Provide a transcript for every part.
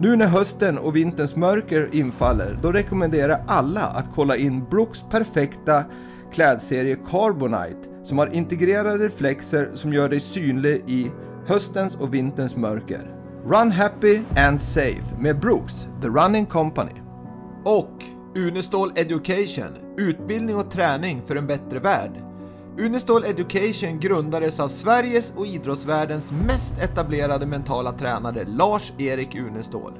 Nu när hösten och vinterns mörker infaller, då rekommenderar jag alla att kolla in Brooks perfekta klädserie Carbonite som har integrerade reflexer som gör dig synlig i höstens och vinterns mörker. Run happy and safe med Brooks, The Running Company. Och Unestål Education, utbildning och träning för en bättre värld. Unistol Education grundades av Sveriges och idrottsvärldens mest etablerade mentala tränare Lars-Erik Unestål.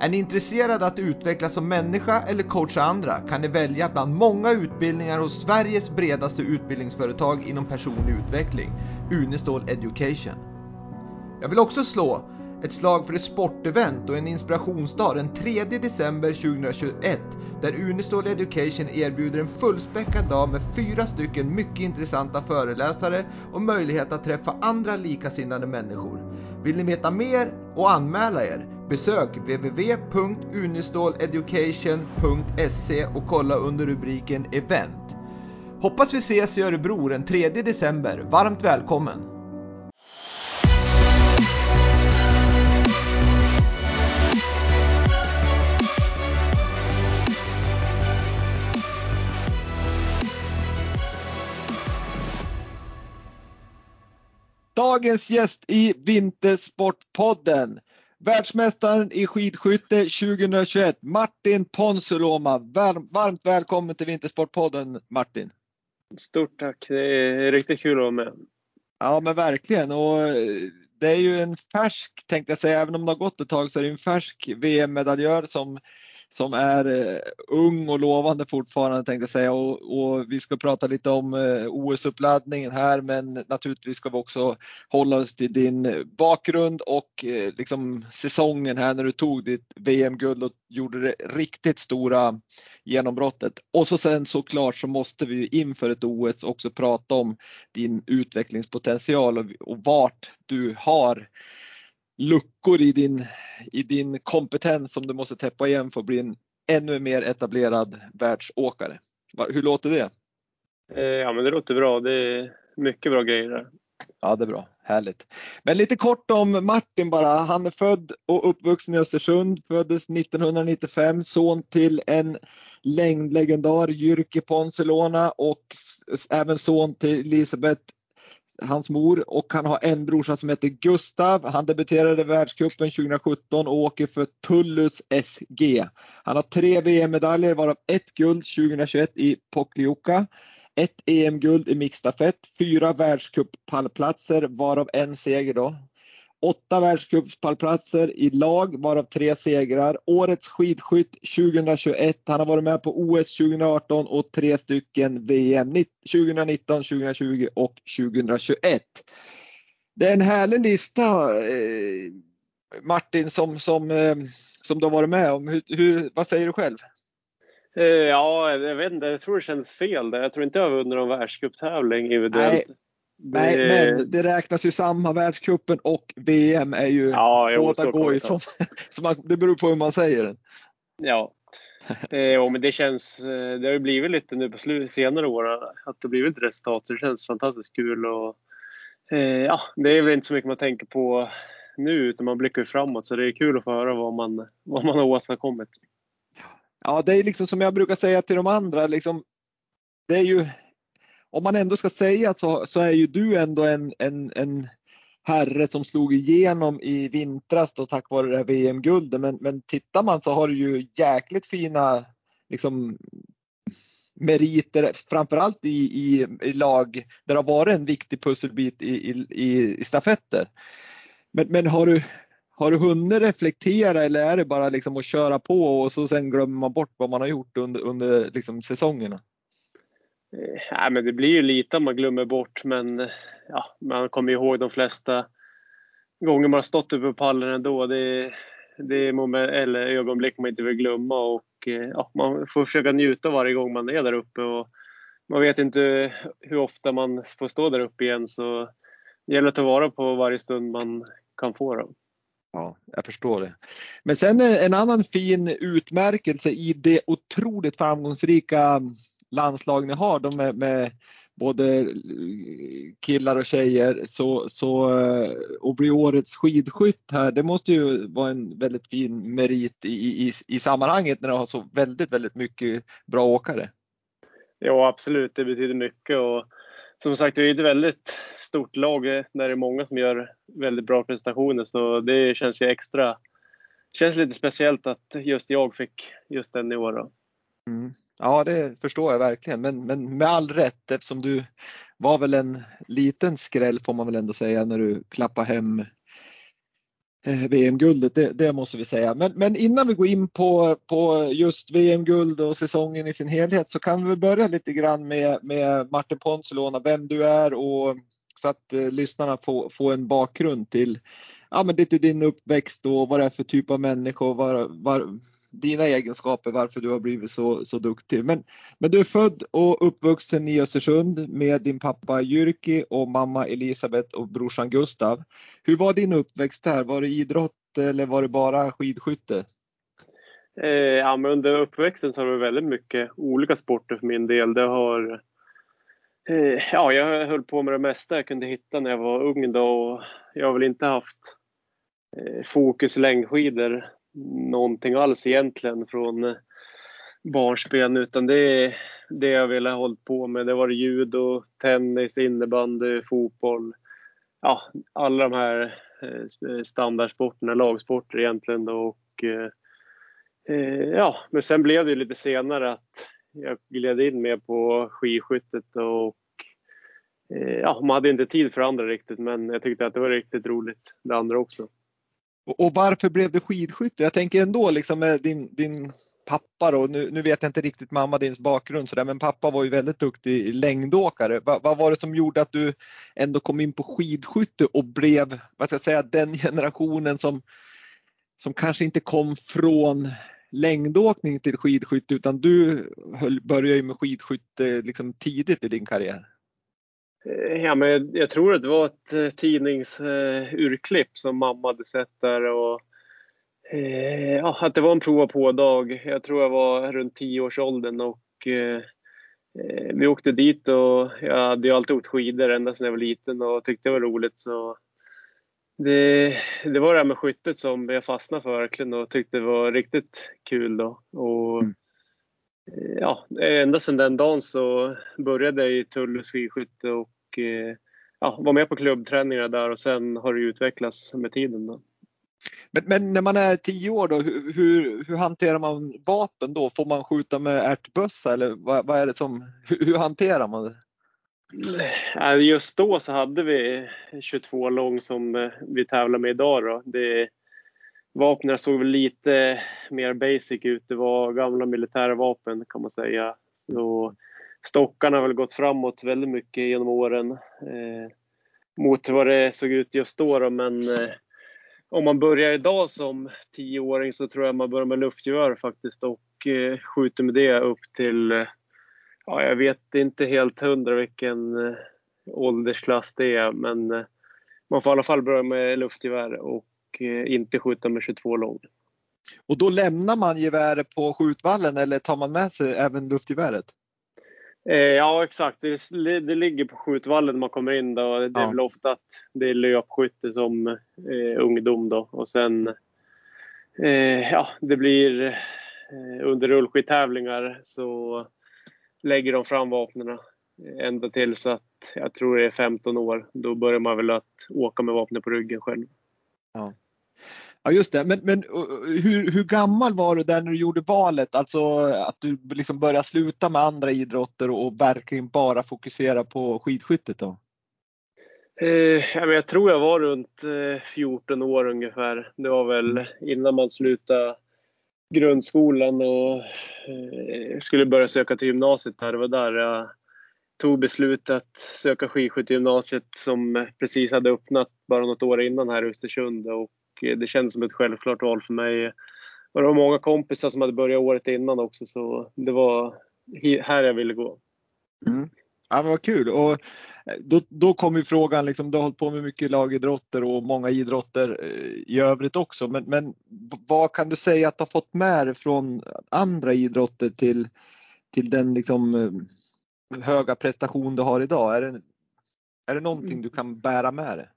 Är ni intresserade att utvecklas som människa eller coacha andra kan ni välja bland många utbildningar hos Sveriges bredaste utbildningsföretag inom personlig utveckling, Unestål Education. Jag vill också slå ett slag för ett sportevent och en inspirationsdag den 3 december 2021 där Unistol Education erbjuder en fullspäckad dag med fyra stycken mycket intressanta föreläsare och möjlighet att träffa andra likasinnade människor. Vill ni veta mer och anmäla er? Besök www.unistoleducation.se och kolla under rubriken Event. Hoppas vi ses i Örebro den 3 december. Varmt välkommen! Dagens gäst i Vintersportpodden. Världsmästaren i skidskytte 2021, Martin Ponsiluoma. Varmt välkommen till Vintersportpodden Martin. Stort tack, det är riktigt kul att vara med. Ja men verkligen och det är ju en färsk, tänkte jag säga, även om det har gått ett tag så är det en färsk VM-medaljör som som är eh, ung och lovande fortfarande tänkte jag säga och, och vi ska prata lite om eh, OS-uppladdningen här men naturligtvis ska vi också hålla oss till din bakgrund och eh, liksom säsongen här när du tog ditt VM-guld och gjorde det riktigt stora genombrottet. Och så sen såklart så måste vi inför ett OS också prata om din utvecklingspotential och, och vart du har luckor i din, i din kompetens som du måste täppa igen för att bli en ännu mer etablerad världsåkare. Hur låter det? Eh, ja men det låter bra. Det är mycket bra grejer där. Ja det är bra, härligt. Men lite kort om Martin bara. Han är född och uppvuxen i Östersund, föddes 1995, son till en längdlegendar, Jyrki Ponsilona och även son till Elisabeth hans mor och han har en brorsa som heter Gustav. Han debuterade i världscupen 2017 och åker för Tullus SG. Han har tre VM-medaljer varav ett guld 2021 i Pokljuka, ett EM-guld i mixstafett, fyra världscuppallplatser varav en seger då åtta världscupspallplatser i lag, varav tre segrar. Årets skidskytt 2021. Han har varit med på OS 2018 och tre stycken VM 2019, 2020 och 2021. Det är en härlig lista eh, Martin som, som, eh, som du har varit med om. Hur, hur, vad säger du själv? Eh, ja, jag vet inte. Jag tror det känns fel. Jag tror inte jag har vunnit någon världscuptävling individuellt. Nej, Nej, det... men det räknas ju samma. Världscupen och VM är ju, ja, jo, båda går ju som, så man, det beror på hur man säger den. Ja, eh, men det känns, eh, det har ju blivit lite nu på slut, senare år att det blivit resultat så det känns fantastiskt kul och eh, ja, det är väl inte så mycket man tänker på nu utan man blickar framåt så det är kul att få höra vad man, vad man har åstadkommit. Ja, det är liksom som jag brukar säga till de andra, liksom, det är ju om man ändå ska säga så, så är ju du ändå en, en, en herre som slog igenom i vintras då tack vare det här VM-guldet. Men, men tittar man så har du ju jäkligt fina liksom meriter, framförallt i, i, i lag där det har varit en viktig pusselbit i, i, i stafetter. Men, men har, du, har du hunnit reflektera eller är det bara liksom att köra på och så sen glömmer man bort vad man har gjort under, under liksom säsongerna? Eh, nej, men det blir ju lite man glömmer bort men eh, ja, man kommer ihåg de flesta gånger man har stått uppe på pallen ändå. Det, det är moment, eller ögonblick man inte vill glömma och eh, ja, man får försöka njuta varje gång man är där uppe. Och man vet inte hur ofta man får stå där uppe igen så det gäller att ta vara på varje stund man kan få. dem. Ja, jag förstår det. Men sen en annan fin utmärkelse i det otroligt framgångsrika landslag ni har, de med, med både killar och tjejer, så, så och bli årets skidskytt här, det måste ju vara en väldigt fin merit i, i, i sammanhanget när du har så väldigt, väldigt mycket bra åkare. Ja, absolut, det betyder mycket och som sagt, vi är ett väldigt stort lag där det är många som gör väldigt bra prestationer så det känns ju extra, känns lite speciellt att just jag fick just den i år. Mm. Ja, det förstår jag verkligen, men, men med all rätt eftersom du var väl en liten skräll får man väl ändå säga när du klappade hem eh, VM-guldet, det, det, måste vi säga. Men, men, innan vi går in på, på just VM-guld och säsongen i sin helhet så kan vi börja lite grann med, med Martin Ponsiluona, vem du är och så att eh, lyssnarna får, får en bakgrund till ja, men lite din uppväxt och vad det är för typ av människor, var, var, dina egenskaper, varför du har blivit så, så duktig. Men, men du är född och uppvuxen i Östersund med din pappa Jyrki och mamma Elisabeth och brorsan Gustav. Hur var din uppväxt där? Var det idrott eller var det bara skidskytte? Eh, ja, men under uppväxten så har det varit väldigt mycket olika sporter för min del. Det har eh, Ja, jag höll på med det mesta jag kunde hitta när jag var ung då och jag har väl inte haft eh, fokus längdskidor någonting alls egentligen från eh, barnsben utan det är det jag ville ha hållit på med. Det var judo, tennis, innebandy, fotboll. Ja, alla de här eh, standardsporterna, lagsporter egentligen. Då. Och, eh, ja, men sen blev det lite senare att jag gled in mer på skidskyttet och ja, man hade inte tid för andra riktigt men jag tyckte att det var riktigt roligt det andra också. Och, varför blev det skidskytte? Jag tänker ändå liksom med din, din pappa då, nu, nu vet jag inte riktigt mamma dins bakgrund sådär, men pappa var ju väldigt duktig längdåkare. Va, vad var det som gjorde att du ändå kom in på skidskytte och blev, vad ska jag säga, den generationen som, som kanske inte kom från längdåkning till skidskytte utan du höll, började ju med skidskytte eh, liksom tidigt i din karriär? Eh, ja, men jag, tror att det var ett eh, tidningsurklipp som mamma hade sett där. Och, eh, ja, att det var en prova på-dag. Jag tror jag var runt 10-årsåldern och eh, vi åkte dit och jag hade ju alltid åkt skidor ända sedan jag var liten och tyckte det var roligt. Så det, det var det här med skyttet som jag fastnade för verkligen och tyckte det var riktigt kul. Då. Och, mm ja, ända sedan den dagen så började jag i Tullus skidskytte och eh, ja, var med på klubbträningar där och sen har det utvecklats med tiden. Då. Men, men, när man är tio år då, hur, hur, hur, hanterar man vapen då? Får man skjuta med ärtbössa eller vad, vad, är det som, hur, hur hanterar man det? Just då så hade vi 22 lång som eh, vi tävlar med idag. Då. Det, Vapnen såg lite mer basic ut. Det var gamla militära vapen kan man säga. Så stockarna har väl gått framåt väldigt mycket genom åren eh, mot vad det såg ut just då. då men eh, om man börjar idag som tioåring så tror jag man börjar med luftgevär faktiskt och eh, skjuter med det upp till, eh, ja jag vet inte helt hundra vilken eh, åldersklass det är men eh, man får i alla fall börja med luftgevär och Eh, inte skjuta med 22 lång. Och då lämnar man geväret på skjutvallen eller tar man med sig även luftgeväret? Eh, ja exakt, det, det, ligger på skjutvallen när man kommer in. Då. Det är ja. väl ofta att det är löpskytte som eh, ungdom då. och sen eh, ja, det blir eh, under rullskidtävlingar så lägger de fram vapnen ända tills att jag tror det är 15 år. Då börjar man väl att åka med vapnet på ryggen själv. Ja. Ja just det, men, men hur, hur gammal var du där när du gjorde valet? Alltså att du liksom började sluta med andra idrotter och verkligen bara fokusera på skidskyttet då? Eh, jag tror jag var runt 14 år ungefär. Det var väl mm. innan man slutade grundskolan och eh, skulle börja söka till gymnasiet. Där. Det var där jag tog beslutet att söka skidskyttegymnasiet som precis hade öppnat bara något år innan här i Östersund. Och det kändes som ett självklart val för mig. Och det var många kompisar som hade börjat året innan också så det var här jag ville gå. Mm. Ja, vad kul! Och eh, då, då kom ju frågan, liksom, du har hållit på med mycket lagidrotter och många idrotter eh, i övrigt också. Men, men vad kan du säga att du har fått med dig från andra idrotter till, till den liksom, eh, höga prestation du har idag? Är det, är det någonting du kan bära med dig?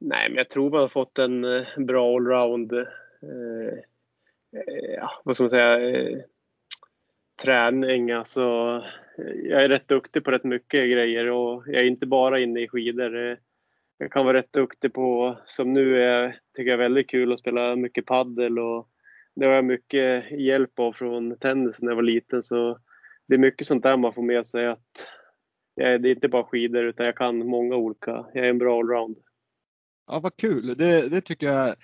Nej, men jag tror man har fått en eh, bra allround, eh, eh, ja, vad ska man säga, eh, träning. Alltså, eh, jag är rätt duktig på rätt mycket grejer och jag är inte bara inne i skidor. Jag kan vara rätt duktig på, som nu är, tycker jag är väldigt kul att spela mycket paddel och det har jag mycket hjälp av från tennis när jag var liten så det är mycket sånt där man får med sig att jag, det är inte bara skidor utan jag kan många olika. Jag är en bra allround. Ja, vad kul. Det, det tycker jag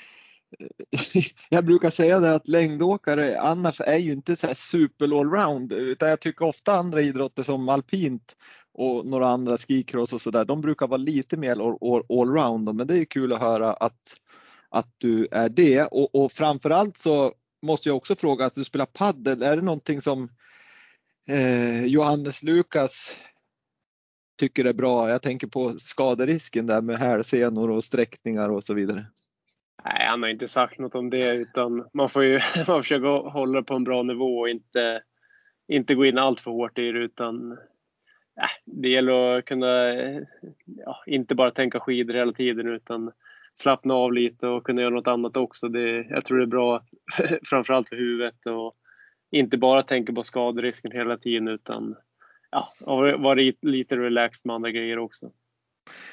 jag brukar säga det att längdåkare annars är ju inte så här super allround utan jag tycker ofta andra idrotter som alpint och några andra skicross och sådär, de brukar vara lite mer allround. Men det är kul att höra att, att du är det och, och framförallt så måste jag också fråga att du spelar paddel. Är det någonting som eh, Johannes Lukas tycker är bra? Jag tänker på skaderisken där med hälsenor och sträckningar och så vidare. Nej, han har inte sagt något om det utan man får ju man försöka hålla det på en bra nivå och inte, inte gå in allt för hårt i det utan nej, det gäller att kunna ja, inte bara tänka skidor hela tiden utan slappna av lite och kunna göra något annat också. Det, jag tror det är bra framförallt för huvudet och inte bara tänka på skaderisken hela tiden utan ja, varit lite relaxed med andra grejer också.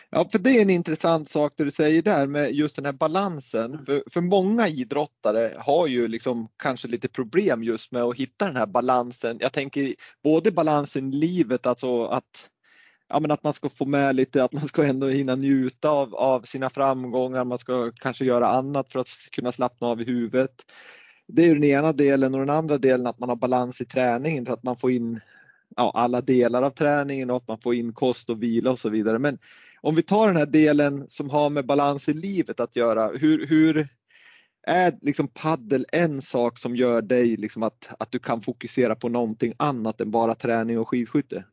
Ja, för det är en intressant sak det du säger där med just den här balansen. För, för många idrottare har ju liksom kanske lite problem just med att hitta den här balansen. Jag tänker både balansen i livet, alltså att ja, men att man ska få med lite, att man ska ändå hinna njuta av, av sina framgångar, man ska kanske göra annat för att kunna slappna av i huvudet. Det är den ena delen och den andra delen att man har balans i träningen så att man får in ja, alla delar av träningen och att man får in kost och vila och så vidare. Men om vi tar den här delen som har med balans i livet att göra, hur, hur är liksom paddel en sak som gör dig liksom att, att du kan fokusera på någonting annat än bara träning och skidskytte?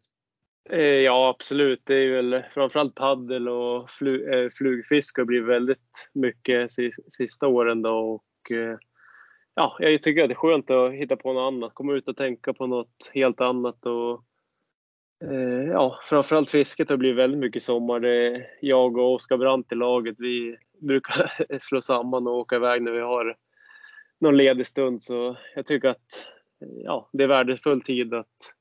Eh, ja absolut, det är väl framförallt paddel och flug, eh, flugfiske har blivit väldigt mycket sista åren då och eh, ja, jag tycker att det är skönt att hitta på något annat, komma ut och tänka på något helt annat och Eh, ja, framförallt fisket har blivit väldigt mycket sommar. Det jag och Oskar Brandt i laget, vi brukar slå samman och åka iväg när vi har någon ledig stund. Så jag tycker att ja, det är värdefull tid att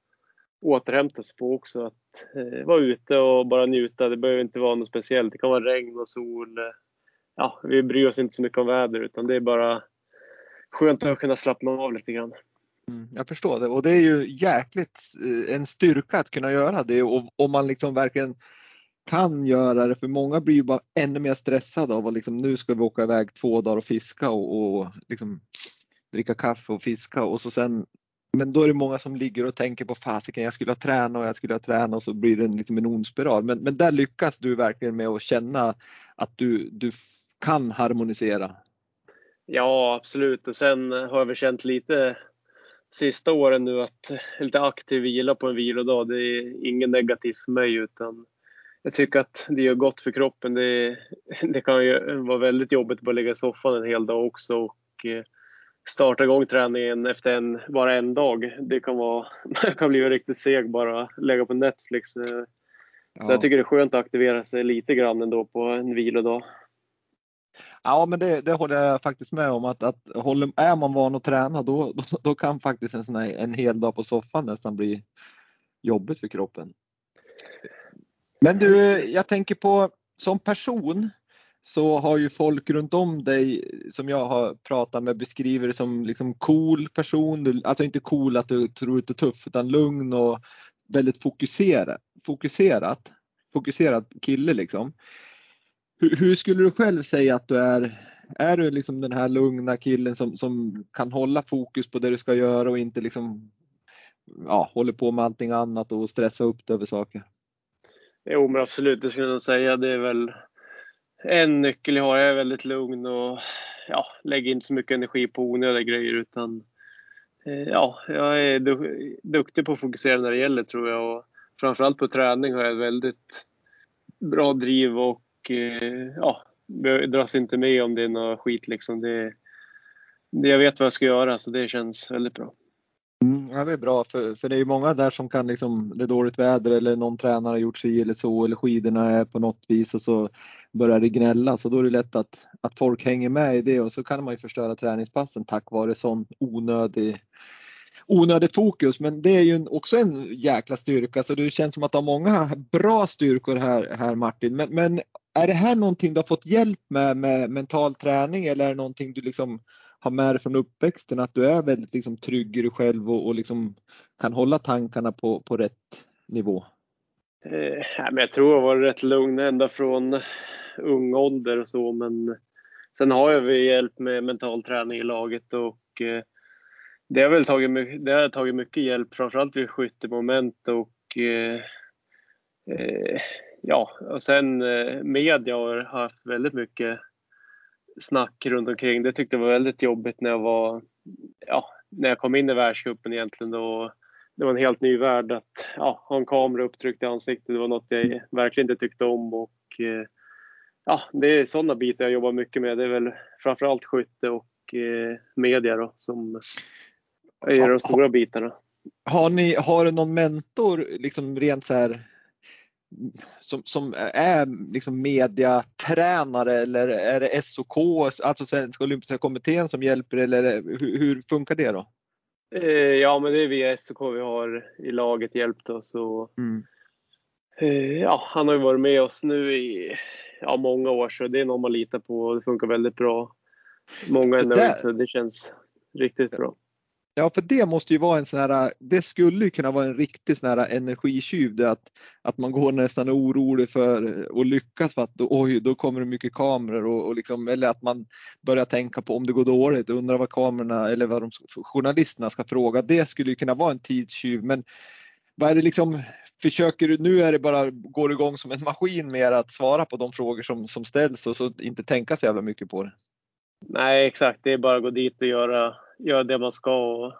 återhämta sig på också. Att eh, vara ute och bara njuta. Det behöver inte vara något speciellt. Det kan vara regn och sol. Ja, vi bryr oss inte så mycket om väder utan det är bara skönt att kunna slappna av lite grann. Mm, jag förstår det och det är ju jäkligt eh, en styrka att kunna göra det och om man liksom verkligen kan göra det för många blir ju bara ännu mer stressade av att liksom, nu ska vi åka iväg två dagar och fiska och, och liksom, dricka kaffe och fiska och så sen men då är det många som ligger och tänker på fasiken jag skulle ha tränat och jag skulle ha tränat och så blir det liksom en ond spiral. Men, men där lyckas du verkligen med att känna att du, du kan harmonisera. Ja absolut och sen har jag väl känt lite sista åren nu att lite aktiv vila på en vilodag, det är inget negativt för mig utan jag tycker att det gör gott för kroppen. Det, det kan ju vara väldigt jobbigt att bara ligga i soffan en hel dag också och eh, starta igång träningen efter en, bara en dag. Det kan, vara, kan bli riktigt seg bara lägga på Netflix. Så ja. jag tycker det är skönt att aktivera sig lite grann ändå på en vilodag. Ja, men det, det håller jag faktiskt med om att, att håller, är man van att träna då, då, då, kan faktiskt en, sån här, en hel dag på soffan nästan bli jobbigt för kroppen. Men du, jag tänker på som person så har ju folk runt om dig som jag har pratat med beskriver dig som liksom cool person. Alltså inte cool att du tror att du är tuff utan lugn och väldigt fokuserad. Fokuserat, fokuserad kille liksom. Hur, hur, skulle du själv säga att du är? Är du liksom den här lugna killen som, som kan hålla fokus på det du ska göra och inte liksom ja, håller på med allting annat och stressa upp dig över saker? Jo, men absolut, det skulle jag nog säga. Det är väl en nyckel jag har. Jag är väldigt lugn och ja, lägger inte så mycket energi på onödiga grejer utan eh, ja, jag är duktig på att fokusera när det gäller tror jag och framförallt på träning har jag väldigt bra driv och och ja, dras inte med om det är något skit liksom. Det, det, jag vet vad jag ska göra så det känns väldigt bra. Mm, ja, det är bra för, för det är många där som kan liksom, det är dåligt väder eller någon tränare har gjort sig eller så eller skidorna är på något vis och så börjar det gnälla så då är det lätt att, att folk hänger med i det och så kan man ju förstöra träningspassen tack vare sån onödig onödigt fokus men det är ju också en jäkla styrka så det känns som att du har många bra styrkor här, här Martin. Men, men är det här någonting du har fått hjälp med med mental träning eller är det någonting du liksom har med dig från uppväxten att du är väldigt liksom trygg i dig själv och, och liksom kan hålla tankarna på, på rätt nivå? Eh, men jag tror jag var rätt lugn ända från ung ålder och så men sen har jag hjälp med mental träning i laget och eh, det har väl tagit, det har tagit mycket hjälp framförallt vid skyttemoment och eh, eh, ja, och sen eh, media har haft väldigt mycket snack runt omkring. Det tyckte jag var väldigt jobbigt när jag var, ja, när jag kom in i världscupen egentligen då. Det var en helt ny värld att ja, ha en kamera upptryckt i ansiktet. Det var något jag verkligen inte tyckte om och eh, ja, det är sådana bitar jag jobbar mycket med. Det är väl framförallt skytte och eh, media då som är de stora bitarna. Har ni, har du någon mentor liksom rent så här som, som är liksom mediatränare eller är det SOK, alltså Svenska Olympiska Kommittén som hjälper eller hur, hur funkar det då? Eh, ja, men det är via SOK vi har i laget hjälpt oss och mm. Eh, ja, han har ju varit med oss nu i ja, många år så det är någon man litar på och det funkar väldigt bra. Många är nöjda så det känns riktigt bra. Ja, för det måste ju vara en sån här, det skulle ju kunna vara en riktig sån här energitjuv, det att, att man går nästan orolig för och lyckas för att då, oj, då kommer det mycket kameror och, och liksom, eller att man börjar tänka på om det går dåligt, undrar vad kamerorna eller vad de, journalisterna ska fråga. Det skulle ju kunna vara en tidstjuv, men vad är det liksom, försöker du, nu är det bara, går igång som en maskin mer att svara på de frågor som, som ställs och så inte tänka så jävla mycket på det? Nej, exakt. Det är bara att gå dit och göra göra det man ska. Och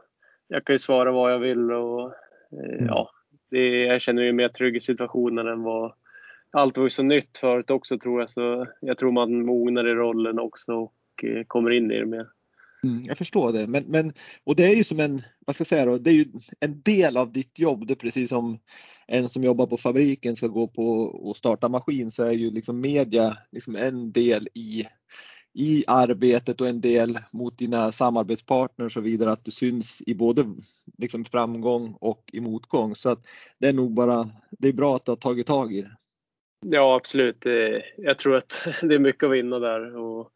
jag kan ju svara vad jag vill och eh, mm. ja, det, jag känner mig mer trygg i situationen än vad allt var ju så nytt förut också tror jag så jag tror man mognar i rollen också och eh, kommer in i det mer. Mm, jag förstår det, men, men och det är ju som en, vad ska jag säga då, det är ju en del av ditt jobb. Det är precis som en som jobbar på fabriken ska gå på och starta maskin så är ju liksom media liksom en del i i arbetet och en del mot dina samarbetspartners och så vidare att du syns i både liksom framgång och i motgång. Så att det är nog bara, det är bra att du har tagit tag i det. Ja absolut. Eh, jag tror att det är mycket att vinna där. Och,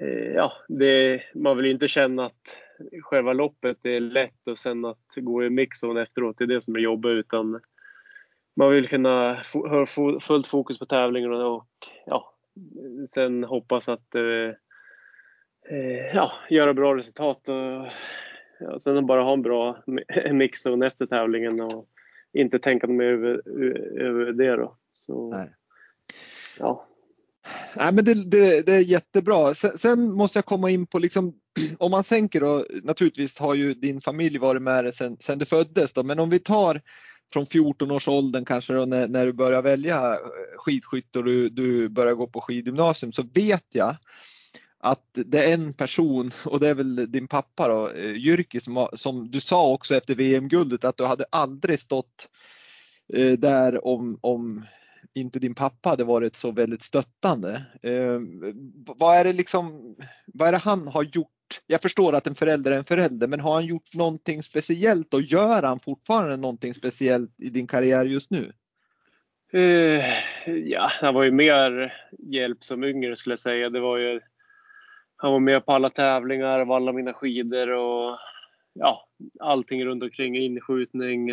eh, ja, det, man vill ju inte känna att själva loppet är lätt och sen att gå i mixzone efteråt, det är det som är jobbigt utan man vill kunna ha fullt fokus på tävlingen och ja, sen hoppas att eh, eh, ja, göra bra resultat och ja, sen bara ha en bra mixzon efter tävlingen och inte tänka mer över, över det då. Så, Nej. Ja. Nej, men det, det, det är jättebra. Sen, sen, måste jag komma in på liksom, om man tänker då, naturligtvis har ju din familj varit med dig sen, sen du föddes då, men om vi tar från 14 års åldern kanske då, när, när du börjar välja eh, skidskytte och du, du börjar gå på skidgymnasium så vet jag att det är en person och det är väl din pappa då, eh, Jyrki som, som du sa också efter VM-guldet att du hade aldrig stått eh, där om, om inte din pappa hade varit så väldigt stöttande. Eh, vad är det liksom, vad är det han har gjort jag förstår att en förälder är en förälder, men har han gjort någonting speciellt och gör han fortfarande någonting speciellt i din karriär just nu? Uh, ja, han var ju mer hjälp som yngre skulle jag säga. Det var ju, han var med på alla tävlingar, av alla mina skidor och ja, allting runt omkring. Inskjutning,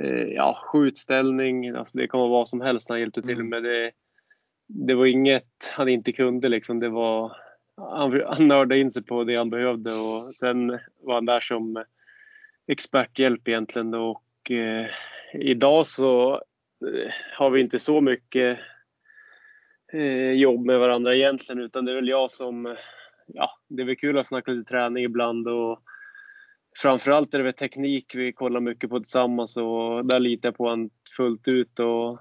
eh, ja, skjutställning. Alltså det kan vara vad som helst han hjälpte till mm. med. Det, det var inget han inte kunde liksom. Det var, han, han nördade in sig på det han behövde och sen var han där som experthjälp egentligen. Och eh, idag så eh, har vi inte så mycket eh, jobb med varandra egentligen utan det är väl jag som, ja, det är väl kul att snacka lite träning ibland och framförallt är det väl teknik vi kollar mycket på tillsammans och där litar jag på honom fullt ut och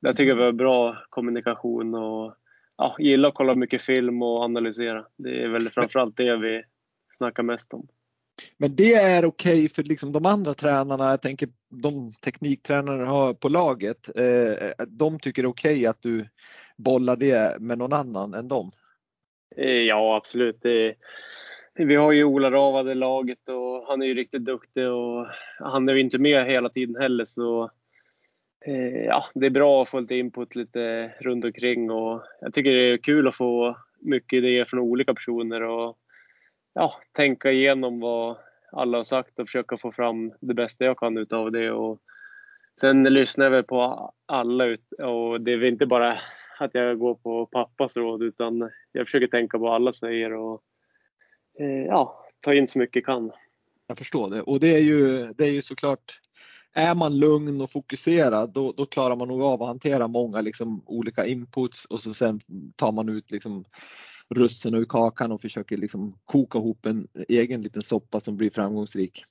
där tycker jag vi har bra kommunikation och ja, gillar att kolla mycket film och analysera. Det är väl framförallt det vi snackar mest om. Men det är okej okay för liksom de andra tränarna, jag tänker de tekniktränare har på laget, eh, de tycker det är okej okay att du bollar det med någon annan än dem? Eh, ja, absolut. Det, vi har ju Ola Ravad i laget och han är ju riktigt duktig och han är ju inte med hela tiden heller så Eh, ja, det är bra att få lite input lite runt omkring och jag tycker det är kul att få mycket idéer från olika personer och ja, tänka igenom vad alla har sagt och försöka få fram det bästa jag kan utav det. Och sen lyssnar jag väl på alla och det är väl inte bara att jag går på pappas råd utan jag försöker tänka på vad alla säger och eh, ja, ta in så mycket jag kan. Jag förstår det och det är ju, det är ju såklart är man lugn och fokuserad då, då klarar man nog av att hantera många liksom, olika inputs och så sen tar man ut liksom, russinen ur kakan och försöker liksom koka ihop en egen liten soppa som blir framgångsrik.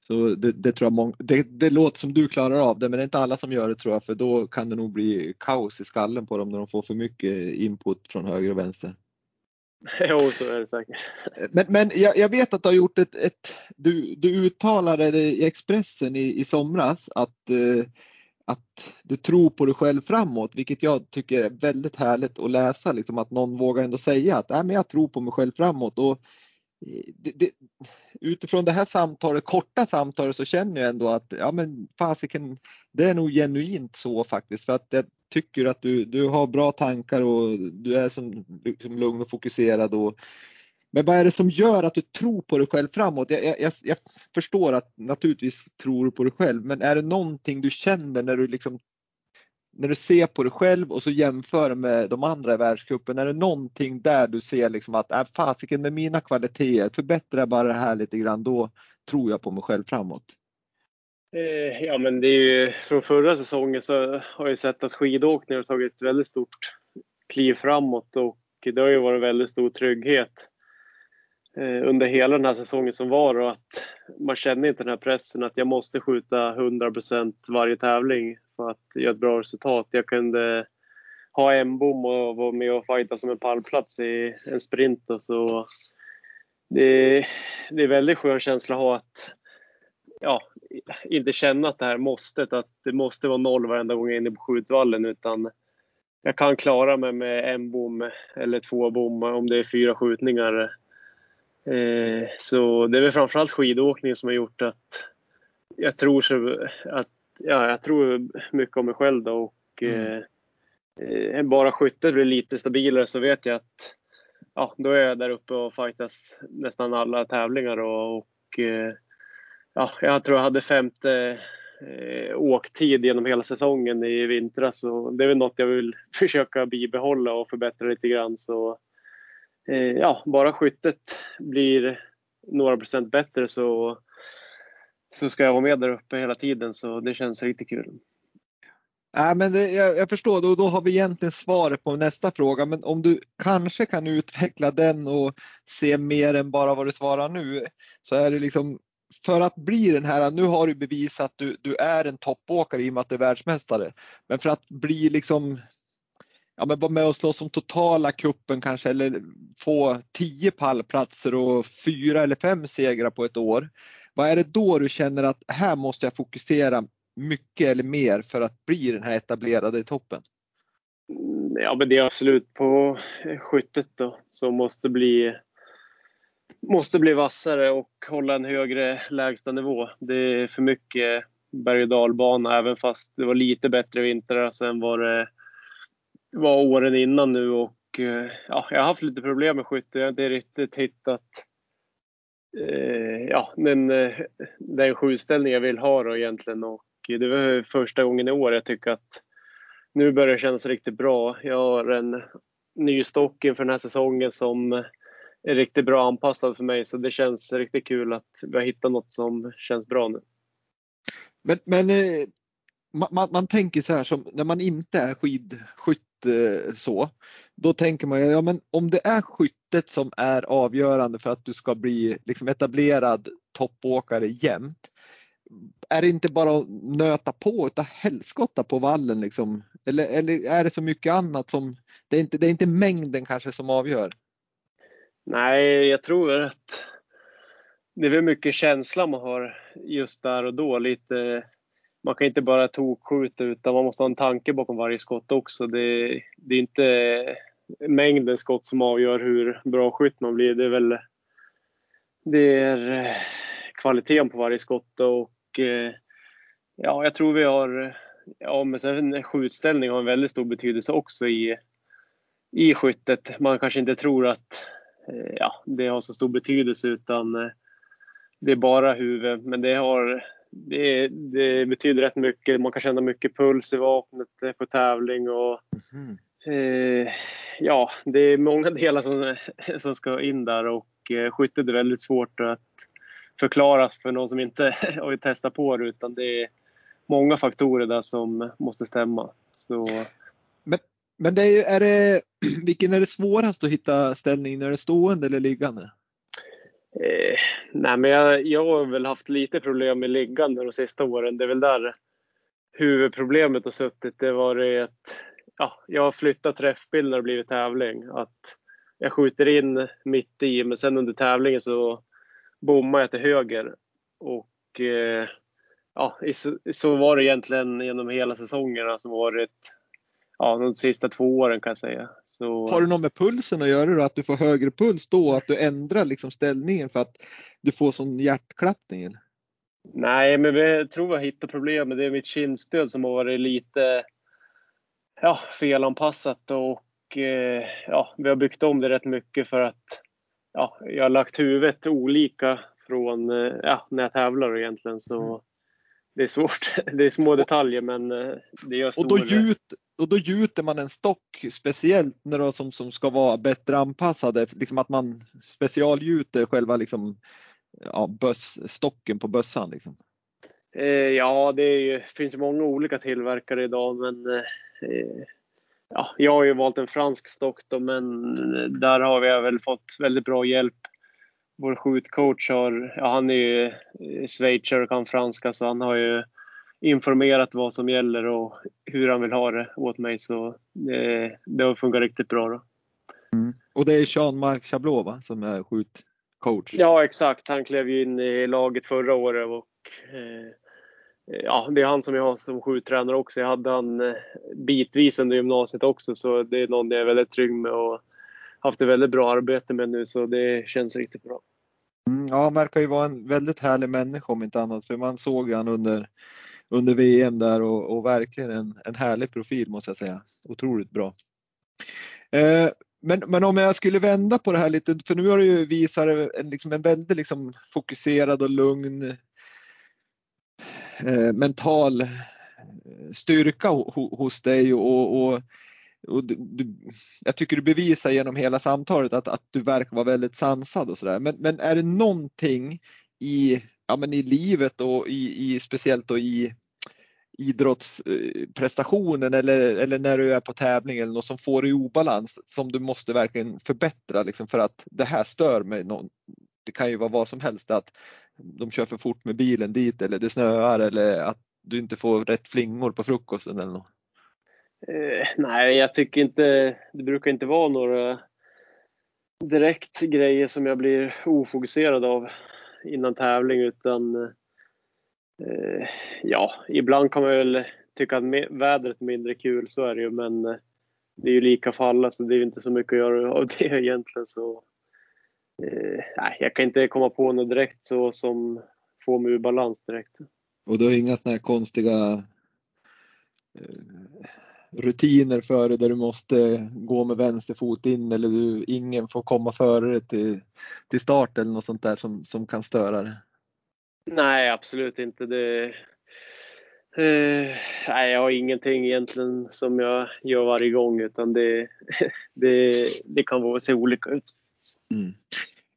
Så det, det tror jag många, det, det, låter som du klarar av det men det är inte alla som gör det tror jag för då kan det nog bli kaos i skallen på dem när de får för mycket input från höger och vänster. Jo, så är det säkert. Men, men jag, jag, vet att du har gjort ett, ett du, du uttalade det i Expressen i, i somras att eh, att du tror på dig själv framåt, vilket jag tycker är väldigt härligt att läsa, liksom att någon vågar ändå säga att äh, men jag tror på mig själv framåt. Och det, det, utifrån det här samtalet, korta samtalet, så känner jag ändå att ja, men fasiken, det är nog genuint så faktiskt. För att jag tycker att du, du har bra tankar och du är som, liksom lugn och fokuserad och men vad är det som gör att du tror på dig själv framåt? Jag, jag, jag förstår att naturligtvis tror du på dig själv, men är det någonting du känner när du liksom när du ser på dig själv och så jämför med de andra i världscupen, är det någonting där du ser liksom att äh, fasiken med mina kvaliteter, förbättra bara det här lite grann, då tror jag på mig själv framåt? Eh, ja, men det är ju från förra säsongen så har jag sett att skidåkning har tagit ett väldigt stort kliv framåt och det har ju varit väldigt stor trygghet Eh, under hela den här säsongen som var och att man känner inte den här pressen att jag måste skjuta 100% varje tävling att göra ett bra resultat. Jag kunde ha en bom och vara med och fighta som en pallplats i en sprint och så. Det, det är väldigt skön känsla att ha att ja, inte känna att det här måste, att det måste vara noll varenda gång jag är inne på skjutvallen utan jag kan klara mig med en bom eller två bom om det är fyra skjutningar Eh, så det är väl framförallt skidåkning som har gjort att jag tror, så, att, ja, jag tror mycket om mig själv då och mm. eh, bara skyttet blir lite stabilare så vet jag att ja, då är jag där uppe och fightas nästan alla tävlingar och, och eh, ja, jag tror jag hade femte eh, åktid genom hela säsongen i vintras och det är väl något jag vill försöka bibehålla och förbättra lite grann så Eh, ja, bara skyttet blir några procent bättre så, så ska jag vara med där uppe hela tiden så det känns riktigt kul. Nej, men det, jag, jag, förstår, då, då har vi egentligen svaret på nästa fråga. Men om du kanske kan utveckla den och se mer än bara vad du svarar nu. Så är det liksom för att bli den här, nu har du bevisat att du, du är en toppåkare i och med att du är världsmästare. Men för att bli liksom ja, men vara med och slåss om totala kuppen kanske eller få tio pallplatser och fyra eller fem segrar på ett år. Vad är det då du känner att här måste jag fokusera mycket eller mer för att bli den här etablerade i toppen? Mm, ja, men det är absolut på skyttet då som måste bli måste bli vassare och hålla en högre lägstanivå. Det är för mycket berg och dalbana även fast det var lite bättre vintrar sen var det var åren innan nu och eh, ja, jag har haft lite problem med skytte. Jag har inte riktigt hittat Eh, ja, eh, den, den skjutställning jag vill ha då egentligen och det var första gången i år jag tycker att nu börjar det kännas riktigt bra. Jag har en ny stock inför den här säsongen som är riktigt bra anpassad för mig så det känns riktigt kul att vi har hittat något som känns bra nu. Men, men eh, man, man, man, tänker så här som när man inte är skidskytt Eh, så, då tänker man ja men om det är skyttet som är avgörande för att du ska bli liksom etablerad toppåkare jämt. Är det inte bara att nöta på utav helskotta på vallen liksom? Eller, eller är det så mycket annat som, det är inte, det är inte mängden kanske som avgör? Nej, jag tror att det är väl mycket känsla man har just där och då. Lite, man kan inte bara tokskjuta, utan man måste ha en tanke bakom varje skott också. Det, det är inte mängden skott som avgör hur bra skytt man blir. Det är väl det är eh, kvaliteten på varje skott och eh, ja, jag tror vi har Ja, men sen skjutställning har en väldigt stor betydelse också i, i skyttet. Man kanske inte tror att eh, ja, det har så stor betydelse utan det är bara huvudet. Men det, har, det, det, betyder rätt mycket. Man kan känna mycket puls i vapnet eh, på tävling. Och, mm. eh, ja, det är många delar som, som ska in där och eh, skyttet är väldigt svårt att förklara för någon som inte har testat på det. Utan det är många faktorer där som måste stämma. Så, men, men det är, är det, vilken är det svårast att hitta ställning när det är stående eller liggande? Eh, nej, men jag, jag har väl haft lite problem med liggande de sista åren. Det är väl där huvudproblemet har suttit. Det var det att ja, jag har flyttat träffbild när det blivit tävling. Att jag skjuter in mitt i, men sen under tävlingen så bommar jag till höger. Och eh, ja, så, så var det egentligen genom hela säsongerna som varit ja, de sista två åren kan jag säga. Så... Har det något med pulsen att göra då? Att du får högre puls då? Att du ändrar liksom ställningen för att du får sån hjärtklappning? Nej, men jag tror jag hittar problemet. Det är mitt kindstöd som har varit lite ja, felanpassat och eh, ja, vi har byggt om det rätt mycket för att ja, jag har lagt huvudet olika från eh, ja, när jag tävlar egentligen. Så. Det är svårt. Det är små detaljer men eh, det gör stor... Och då, gjut, och då gjuter man en stock speciellt när då, som, som ska vara bättre anpassade, liksom att man specialgjuter själva liksom, ja, böss, stocken på bössan. Liksom. Eh, ja, det ju, finns många olika tillverkare idag men eh, ja, jag har ju valt en fransk stock då, men där har vi väl fått väldigt bra hjälp. Vår skjutcoach har, ja, han är ju schweizare och kan franska så han har ju informerat vad som gäller och hur han vill ha det åt mig. Så det, det har funkat riktigt bra. Då. Mm. Och det är Jean-Marc Chablot va, som är skjutcoach? Ja exakt, han klev ju in i laget förra året och eh, ja, det är han som jag har som skjuttränare också. Jag hade han eh, bitvis under gymnasiet också så det är någon jag är väldigt trygg med och haft ett väldigt bra arbete med nu så det känns riktigt bra. Mm, ja, han verkar ju vara en väldigt härlig människa om inte annat för man såg han under under VM där och, och verkligen en, en härlig profil måste jag säga. Otroligt bra. Eh, men, men om jag skulle vända på det här lite, för nu har du ju visat en, liksom en väldigt liksom fokuserad och lugn eh, mental eh, styrka hos dig och, och, och du, jag tycker du bevisar genom hela samtalet att, att du verkar vara väldigt sansad och sådär. Men, men är det någonting i, ja, men i livet och i, i speciellt då i idrottsprestationen eller, eller när du är på tävling eller något som får dig i obalans som du måste verkligen förbättra liksom för att det här stör mig. Någon, det kan ju vara vad som helst att de kör för fort med bilen dit eller det snöar eller att du inte får rätt flingor på frukosten eller något. Eh, nej, jag tycker inte, det brukar inte vara några direkt grejer som jag blir ofokuserad av innan tävling utan Eh, ja, ibland kan man väl tycka att vädret är mindre kul, så är det ju, men eh, det är ju lika för alla så det är ju inte så mycket att göra av det egentligen. Så, eh, nej, jag kan inte komma på något direkt så som får mig ur balans direkt. Och du har inga sådana här konstiga eh, rutiner före där du måste gå med vänster fot in eller du, ingen får komma före till, till start eller något sånt där som, som kan störa det? Nej, absolut inte. Det, eh, nej, jag har ingenting egentligen som jag gör varje gång utan det, det, det kan se olika ut. Mm.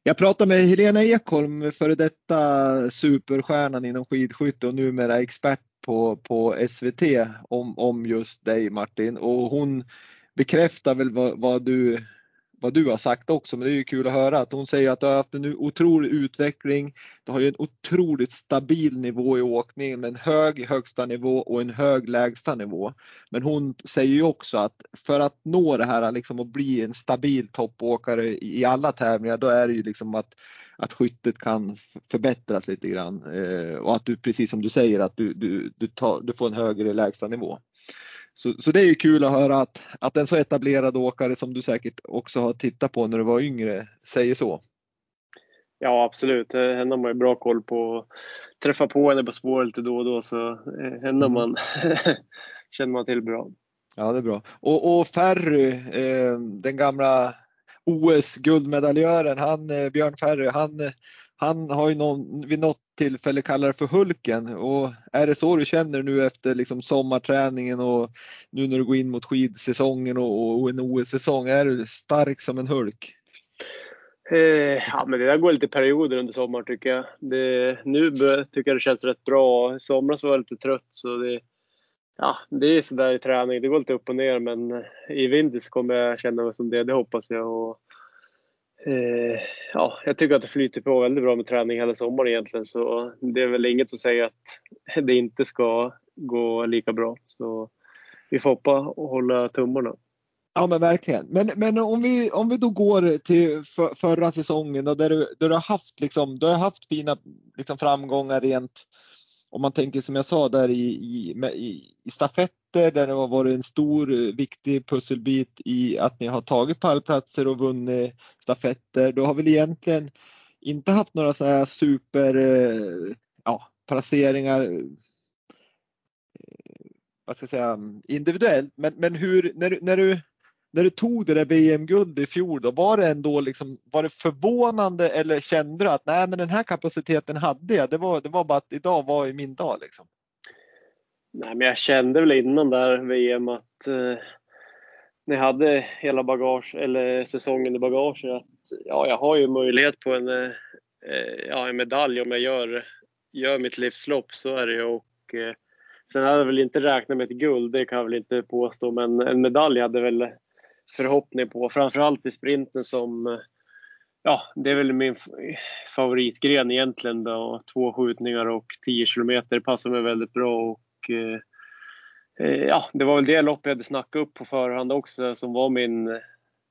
Jag pratade med Helena Ekholm, före detta superstjärnan inom skidskytte och numera expert på, på SVT om, om just dig Martin och hon bekräftar väl vad, vad, du vad du har sagt också, men det är ju kul att höra att hon säger att du har haft en otrolig utveckling. Du har ju en otroligt stabil nivå i åkningen med en hög högsta nivå och en hög lägsta nivå. Men hon säger ju också att för att nå det här liksom att bli en stabil toppåkare i alla tävlingar, då är det ju liksom att att skyttet kan förbättras lite grann eh, och att du precis som du säger att du, du, du, tar, du får en högre lägsta nivå. Så, så det är ju kul att höra att, att en så etablerad åkare som du säkert också har tittat på när du var yngre säger så. Ja absolut, henne har man ju bra koll på. Träffa på henne på spår lite då och då så eh, henne mm. man känner man till bra. Ja det är bra. Och, och Ferry, eh, den gamla OS-guldmedaljören, han, eh, Björn Ferry, han, han har ju någon, vid något tillfälle kallat det för Hulken. Och är det så du känner nu efter liksom sommarträningen och nu när du går in mot skidsäsongen och, och en OS-säsong? Är du stark som en Hulk? Eh, ja, men det där går lite perioder under sommaren tycker jag. Det, nu tycker jag det känns rätt bra. I somras var jag lite trött så det, ja, det är sådär i träning. Det går lite upp och ner men eh, i vinter så kommer jag känna mig som det. Det hoppas jag. Och, eh, ja, jag tycker att det flyter på väldigt bra med träning hela sommaren egentligen så det är väl inget som säger att det inte ska gå lika bra. Så vi får hoppa och hålla tummarna. Ja men verkligen. Men, men om, vi, om vi då går till för, förra säsongen och där du, där du har haft, liksom, du har haft fina liksom, framgångar rent om man tänker som jag sa där i, i, i stafetter där det har varit en stor eh, viktig pusselbit i att ni har tagit pallplatser och vunnit stafetter. Du har väl egentligen inte haft några sådana här super eh, ja, placeringar eh, vad ska jag säga, individuellt. Men, men hur, när, när du när du tog det där VM-guld i fjol, då var det ändå liksom, var det förvånande eller kände du att nej men den här kapaciteten hade jag, det var, det var bara att idag var i min dag liksom? Nej men jag kände väl innan där VM att eh, när jag hade hela bagage, eller säsongen i bagage, att ja, jag har ju möjlighet på en, eh, eh, ja, en medalj om jag gör, gör mitt livslopp, så är det ju. Och, eh, sen hade jag väl inte räknat med ett guld, det kan jag väl inte påstå, men en medalj hade väl förhoppning på. Framförallt i sprinten som, eh, ja, det är väl min favoritgren egentligen då. Två skjutningar och 10 kilometer passar mig väldigt bra och eh, eh ja, det var väl det lopp jag hade snackat upp på förhand också som var min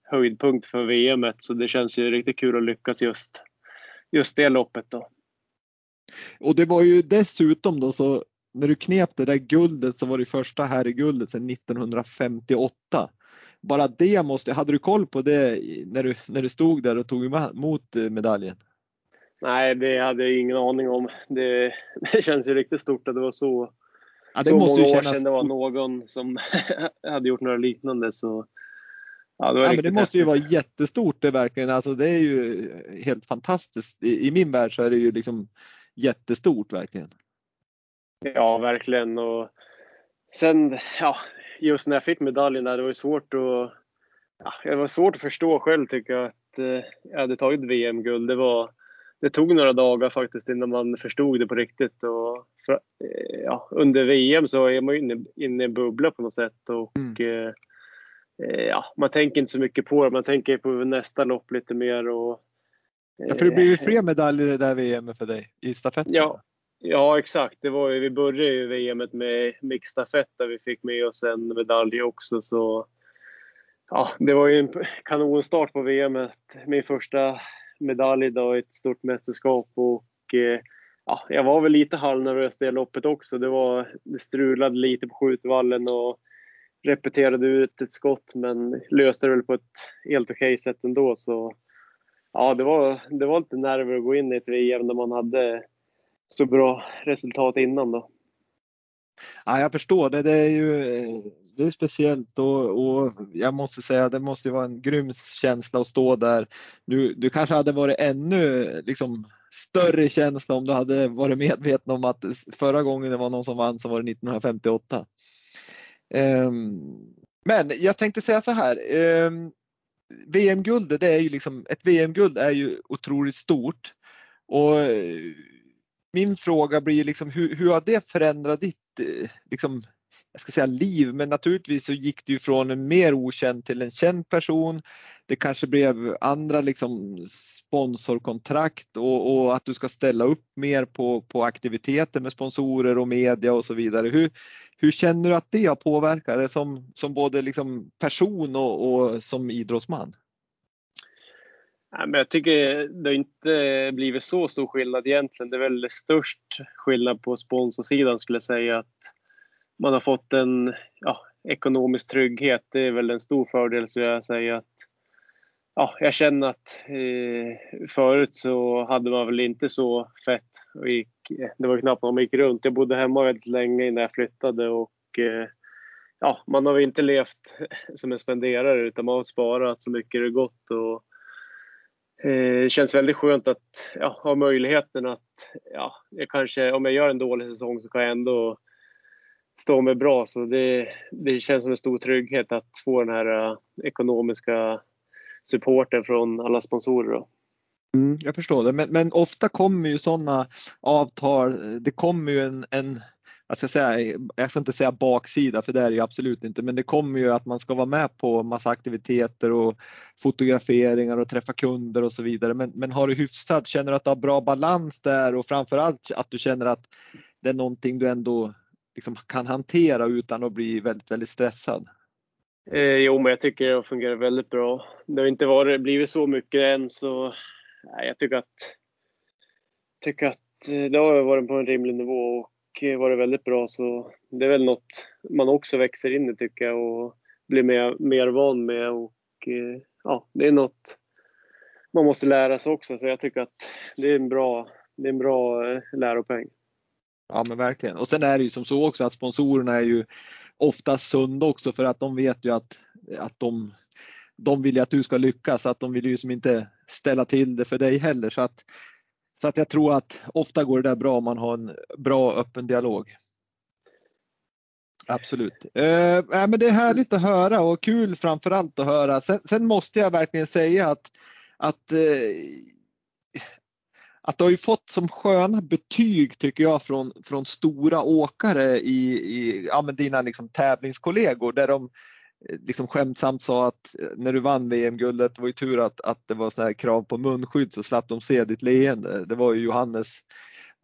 höjdpunkt för VM. Så det känns ju riktigt kul att lyckas just, just det loppet då. Och det var ju dessutom då så när du knep det där guldet så var det första här i guldet sedan 1958 bara det måste, hade du koll på det när du, när du stod där och tog emot eh, medaljen? Nej, det hade jag ingen aning om. Det, det känns ju riktigt stort att det var så, ja, det så måste många år sedan det var någon som hade gjort några liknande. Så, ja, det, ja, men det måste ju vara jättestort det verkligen. Alltså, det är ju helt fantastiskt. I, I, min värld så är det ju liksom jättestort verkligen. Ja, verkligen. Och sen, ja, just när jag fick medaljen där, det var svårt att ja, det var svårt att förstå själv tycker jag att eh, jag hade tagit VM-guld. Det, var, det tog några dagar faktiskt innan man förstod det på riktigt. Och för, eh, ja, under VM så är man ju inne, inne i en bubbla på något sätt. Och, mm. eh, eh ja, man tänker inte så mycket på det. Man tänker på nästa lopp lite mer. Och, ja, för det blir ju fler medaljer i det där VM för dig i stafetten. Ja, Ja, exakt. Det var ju, vi började ju VM med mixstafett där vi fick med oss en medalj också. Så, ja, det var ju en kanonstart på VM. Min första medalj då i ett stort mästerskap. Och, eh, ja, jag var väl lite halvnervös det loppet också. Det, var, det strulade lite på skjutvallen och repeterade ut ett skott men löste det väl på ett helt okej okay sätt ändå. Så, ja, det, var, det var lite nerver att gå in i ett VM när man hade så bra resultat innan då. Ja, jag förstår det. Det är ju det är speciellt och, och jag måste säga det måste vara en grym känsla att stå där. Du, du kanske hade varit ännu liksom, större känsla om du hade varit medveten om att förra gången det var någon som vann så var det 1958. Um, ehm, men jag tänkte säga så här. Ehm, um, VM-guldet, det är ju liksom, ett VM-guld är ju otroligt stort. Och min fråga blir liksom hur, hur har det förändrat ditt eh, liksom, jag ska säga liv, men naturligtvis så gick du från en mer okänd till en känd person. Det kanske blev andra liksom sponsorkontrakt och, och, att du ska ställa upp mer på, på aktiviteter med sponsorer och media och så vidare. Hur, hur känner du att det har påverkat dig som, som både liksom person och, och som idrottsman? Jag tycker det har inte blivit så stor skillnad egentligen. Det är väl störst skillnad på sponsorsidan skulle jag säga. att Man har fått en ja, ekonomisk trygghet. Det är väl en stor fördel skulle jag säga. att ja, Jag känner att eh, förut så hade man väl inte så fett. Och gick, det var knappt man gick runt. Jag bodde hemma väldigt länge innan jag flyttade och eh, ja, man har väl inte levt som en spenderare utan man har sparat så mycket det gått. Och, Eh, det känns väldigt skönt att ja, ha möjligheten att, ja, jag kanske, om jag gör en dålig säsong så kan jag ändå stå mig bra. Så det, det känns som en stor trygghet att få den här uh, ekonomiska supporten från alla sponsorer. Mm, jag förstår det, men, men ofta kommer ju sådana avtal, det kommer ju en, en jag ska, säga, jag ska inte säga baksida för det är det ju absolut inte, men det kommer ju att man ska vara med på massa aktiviteter och fotograferingar och träffa kunder och så vidare. Men, men har du hyfsat, känner du att du har bra balans där och framförallt att du känner att det är någonting du ändå liksom kan hantera utan att bli väldigt, väldigt stressad? Eh, jo, men jag tycker det fungerar väldigt bra. Det har inte varit, blivit så mycket än så nej, jag tycker att, tycker att eh, det har varit på en rimlig nivå och Eh, var det väldigt bra så det är väl något man också växer in i tycker jag och blir mer, mer van med. Och eh, ja, det är något man måste lära sig också. Så jag tycker att det är en bra, det är en bra eh, läropeng. Ja men verkligen. Och sen är det ju som så också att sponsorerna är ju ofta sunda också för att de vet ju att, att de, de vill ju att du ska lyckas, att de vill ju som inte ställa till det för dig heller. Så att så att jag tror att ofta går det där bra om man har en bra öppen dialog. Absolut. Eh, men det är härligt att höra och kul framförallt att höra. Sen, sen måste jag verkligen säga att, att, eh, att du har ju fått som sköna betyg tycker jag från, från stora åkare i, i ja, dina liksom tävlingskollegor där de liksom skämtsamt sa att eh, när du vann VM-guldet, det var ju tur att, att det var såna här krav på munskydd så slapp de se ditt leende. Det var ju Johannes,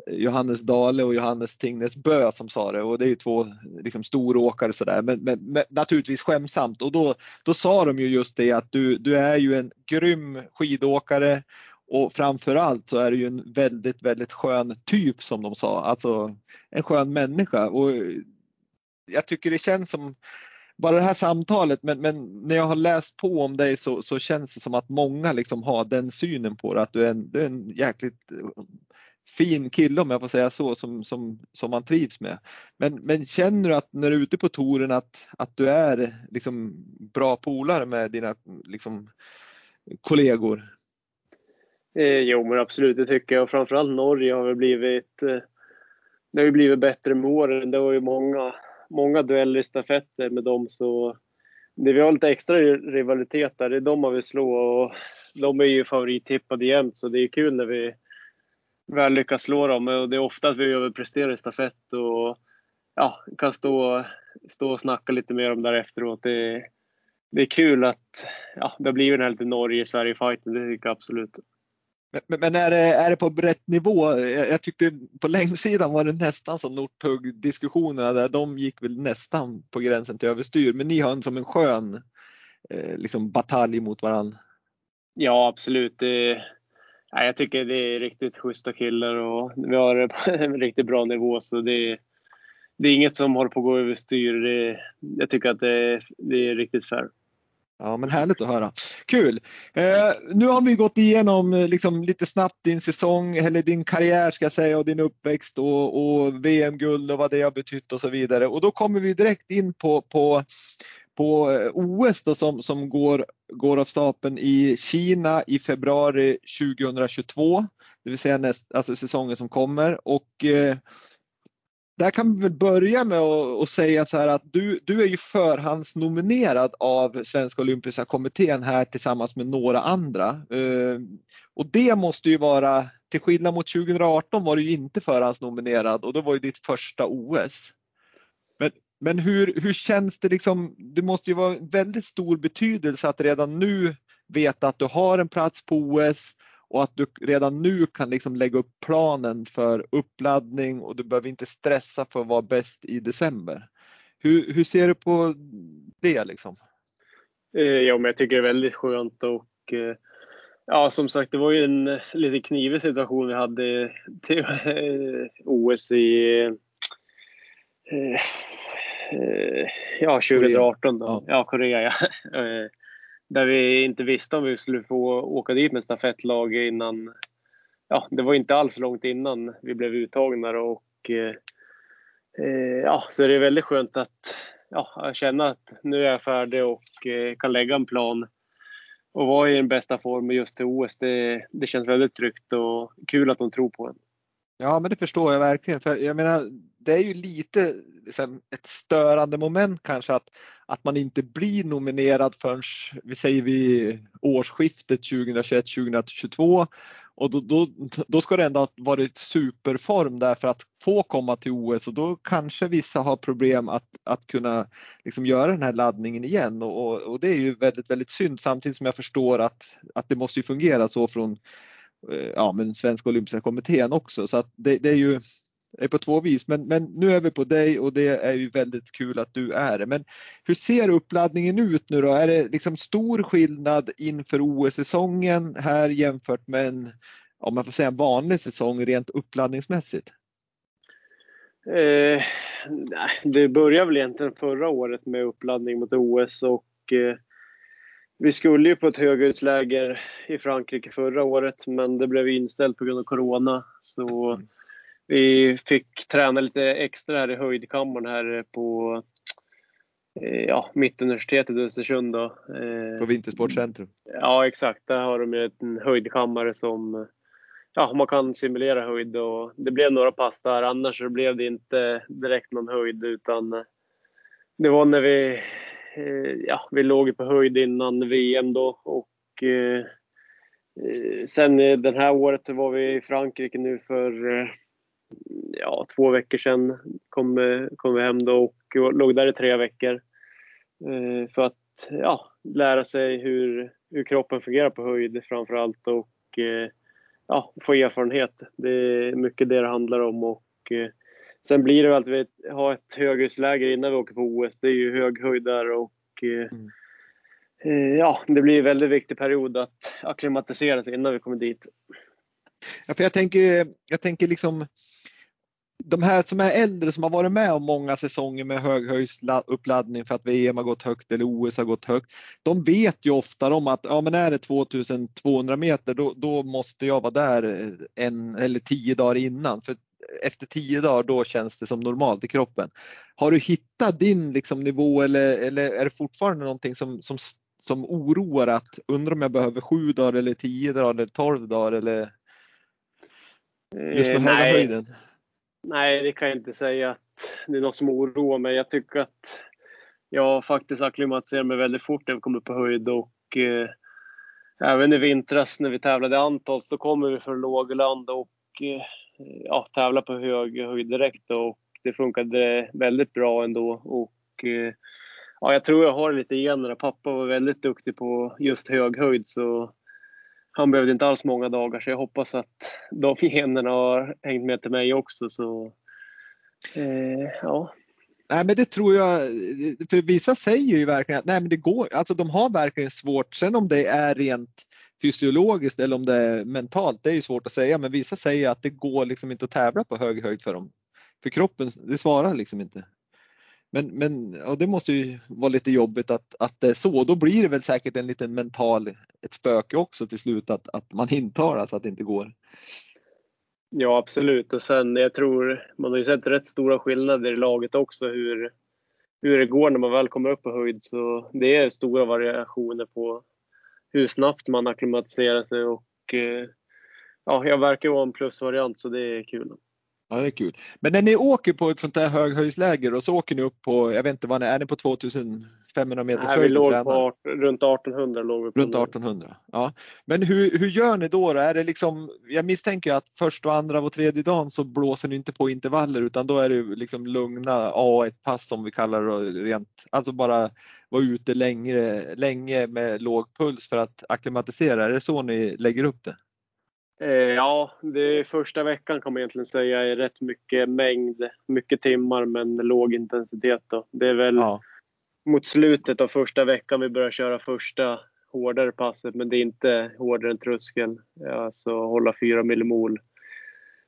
eh, Johannes Dale och Johannes Tingnes Bö som sa det och det är ju två liksom, storåkare sådär. Men, men, men naturligtvis skämtsamt. Och då, då sa de ju just det att du, du är ju en grym skidåkare och framförallt så är du ju en väldigt, väldigt skön typ som de sa, alltså en skön människa. Och jag tycker det känns som bara det här samtalet, men, men när jag har läst på om dig så, så känns det som att många liksom har den synen på det, att du är en, du är en jäkligt eh, fin kille om jag får säga så, som, som, som man trivs med. Men, men känner du att när du är ute på touren att, att du är liksom bra polare med dina liksom, kollegor? Eh, jo men absolut, det tycker jag. Framförallt Norge har väl blivit, eh, det har ju blivit bättre med åren. Det var ju många många dueller i stafetter med dem så det, vi har lite extra rivalitet där. Det är de man vill slå och de är ju favorittippade jämt så det är kul när vi väl lyckas slå dem. Och det är ofta att vi överpresterar i stafett och ja, kan stå, stå och snacka lite mer om det efteråt. Det, det är kul att ja, det har blivit den här lite Norge-Sverige-fighten, det tycker jag absolut. Men, men är, det, är det på rätt nivå? Jag, jag tyckte på längdsidan var det nästan som Northug-diskussionerna där. De gick väl nästan på gränsen till överstyr. Men ni har en som en skön eh, liksom batalj mot varandra. Ja, absolut. Det, ja, jag tycker det är riktigt schyssta killar och vi har en riktigt bra nivå. Så det, det är inget som håller på att gå överstyr. Det, jag tycker att det, det är riktigt fair. Ja, men härligt att höra. Kul! Eh, nu har vi gått igenom eh, liksom, lite snabbt din säsong, eller din karriär ska jag säga, och din uppväxt och, och VM-guld och vad det har betytt och så vidare. Och då kommer vi direkt in på, på, på eh, OS då, som, som går, går av stapeln i Kina i februari 2022, det vill säga näst, alltså säsongen som kommer. Och eh, där kan vi väl börja med att säga så här att du, du är ju förhandsnominerad av Svenska Olympiska Kommittén här tillsammans med några andra. Eh, och det måste ju vara, till skillnad mot 2018 var du ju inte förhandsnominerad och då var ju ditt första OS. Men, men hur, hur känns det liksom, det måste ju vara väldigt stor betydelse att redan nu veta att du har en plats på OS och att du redan nu kan liksom lägga upp planen för uppladdning och du behöver inte stressa för att vara bäst i december. Hur, hur ser du på det liksom? Eh, ja, men jag tycker det är väldigt skönt och eh, ja, som sagt, det var ju en lite knivig situation vi hade till eh, OS i ja, 2018 då. Ja, ja Korea ja. där vi inte visste om vi skulle få åka dit med stafettlag innan. Ja, det var inte alls långt innan vi blev uttagna och eh, eh, ja, så det är väldigt skönt att ja, känna att nu är jag färdig och eh, kan lägga en plan och vara i den bästa formen just till OS. Det, det känns väldigt tryggt och kul att de tror på en. Ja, men det förstår jag verkligen. För jag menar, det är ju lite liksom, ett störande moment kanske att, att man inte blir nominerad förrän vi säger vid årsskiftet 2021-2022 och då, då, då ska det ändå ha varit superform där för att få komma till OS och då kanske vissa har problem att, att kunna liksom göra den här laddningen igen och, och, det är ju väldigt, väldigt synd samtidigt som jag förstår att, att det måste ju fungera så från Eh, ja, men Svenska Olympiska Kommittén också. Så att det, det är ju är på två vis. Men, men nu är vi på dig och det är ju väldigt kul att du är det. Men hur ser uppladdningen ut nu då? Är det liksom stor skillnad inför OS-säsongen här jämfört med en, om man får säga en vanlig säsong rent uppladdningsmässigt? Eh, det började väl egentligen förra året med uppladdning mot OS och eh, vi skulle ju på ett höghöjdsläger i Frankrike förra året men det blev inställt på grund av Corona. Så mm. vi fick träna lite extra här i höjdkammaren här på eh, ja, Mittuniversitetet i Östersund. Då. Eh, på Vintersportcentrum? Ja exakt, där har de en höjdkammare som ja, man kan simulera höjd och det blev några pass där annars blev det inte direkt någon höjd utan det var när vi Eh, ja, vi låg på höjd innan VM då och eh, eh sen eh, den här året så var vi i Frankrike nu för eh, ja, två veckor sedan. Kom, kom vi hem då och låg där i tre veckor eh, för att ja, lära sig hur, hur kroppen fungerar på höjd framför allt och eh, ja, få erfarenhet. Det är mycket det det handlar om och Sen blir det att vi har ett höghöjdsläger innan vi åker på OS. Det är ju hög höjd där och eh, mm. eh, ja, det blir en väldigt viktig period att acklimatisera sig innan vi kommer dit. Ja, för jag tänker, jag tänker liksom de här som är äldre som har varit med om många säsonger med höghöjdsuppladdning för att VM har gått högt eller OS har gått högt. De vet ju ofta om att ja, men är det 2200 meter då, då måste jag vara där en eller tio dagar innan. För efter tio dagar då känns det som normalt i kroppen. Har du hittat din liksom, nivå eller, eller är det fortfarande någonting som, som, som oroar att undrar om jag behöver sju dagar eller tio dagar eller tolv dagar eller just med eh, höga nej. höjden? Nej, det kan jag inte säga att det är något som oroar mig. Jag tycker att jag faktiskt acklimatiserar mig väldigt fort när vi kommer upp på höjd och eh, även i vintras när vi tävlade i Antos så kommer vi från lågland och eh, ja, tävla på hög höjd direkt och det funkade väldigt bra ändå. Och, eh, ja, jag tror jag har lite generna. Pappa var väldigt duktig på just hög höjd så han behövde inte alls många dagar så jag hoppas att de generna har hängt med till mig också. Så, eh, ja. Nej men det tror jag, för vissa säger ju verkligen att nej men det går, alltså de har verkligen svårt. Sen om det är rent fysiologiskt eller om det är mentalt, det är ju svårt att säga. Men vissa säger att det går liksom inte att tävla på hög höjd för dem. För kroppen, det svarar liksom inte. Men, men ja, det måste ju vara lite jobbigt att, att det är så. Då blir det väl säkert en liten mental, ett spöke också till slut att, att man intalar alltså att det inte går. Ja absolut och sen jag tror man har ju sett rätt stora skillnader i laget också hur, hur det går när man väl kommer upp på höjd. Så det är stora variationer på hur snabbt man akklimatiserar sig och eh, ja, jag verkar vara en plusvariant så det är kul. Ja, det är kul. Men när ni åker på ett sånt här höghöjdsläger och så åker ni upp på, jag vet inte vad ni är, ni på 2500 meter Nej, vi låg på 18, runt 1800 låg vi på. Runt 1800, ja. Men hur, hur gör ni då, då? Är det liksom, jag misstänker att första, och andra och tredje dagen så blåser ni inte på intervaller utan då är det liksom lugna A1-pass som vi kallar det rent, alltså bara vara ute längre, länge med låg puls för att akklimatisera. Är det så ni lägger upp det? Eh, ja, det första veckan kan man egentligen säga är rätt mycket mängd, mycket timmar men låg intensitet. Då. Det är väl ja. Mot slutet av första veckan vi börjar köra första hårdare passet men det är inte hårdare än tröskel. Alltså hålla 4 millimol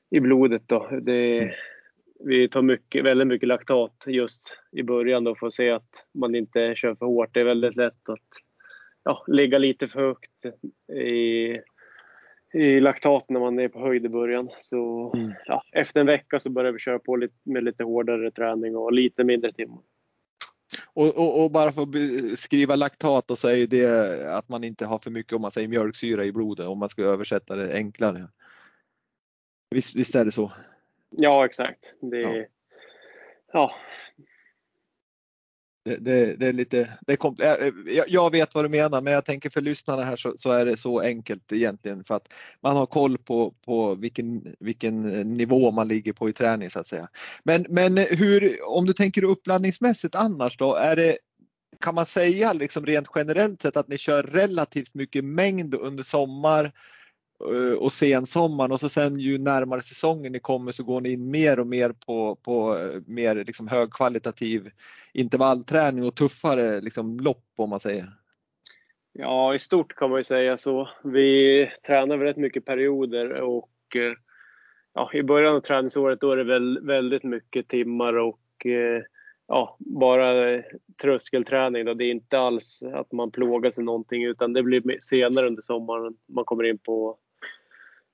i blodet. Då. Det, mm. Vi tar mycket, väldigt mycket laktat just i början då för att se att man inte kör för hårt. Det är väldigt lätt att ja, ligga lite för högt i i laktat när man är på höjd i början. Så mm. ja, efter en vecka så börjar vi köra på lite, med lite hårdare träning och lite mindre timmar. Och, och, och, bara för att beskriva laktat och är det att man inte har för mycket om man säger mjölksyra i blodet om man ska översätta det enklare. Visst, visst är det så? Ja exakt. Det, ja. ja det, det, det, är lite, det är eh, eh, jag, jag vet vad du menar men jag tänker för lyssnarna här så, så, är det så enkelt egentligen för att man har koll på, på vilken, vilken eh, nivå man ligger på i träning så att säga. Men, men hur, om du tänker uppladdningsmässigt annars då, är det, kan man säga liksom rent generellt sett att ni kör relativt mycket mängd under sommar Eh, och sensommaren och så sen ju närmare säsongen ni kommer så går ni in mer och mer på, på eh, mer liksom högkvalitativ intervallträning och tuffare liksom lopp om man säger. Ja, i stort kan man ju säga så. Vi tränar väl rätt mycket perioder och eh, ja, i början av träningsåret då är det väl väldigt mycket timmar och ja, bara tröskelträning. Då. Det är inte alls att man plågar sig någonting utan det blir senare under sommaren man kommer in på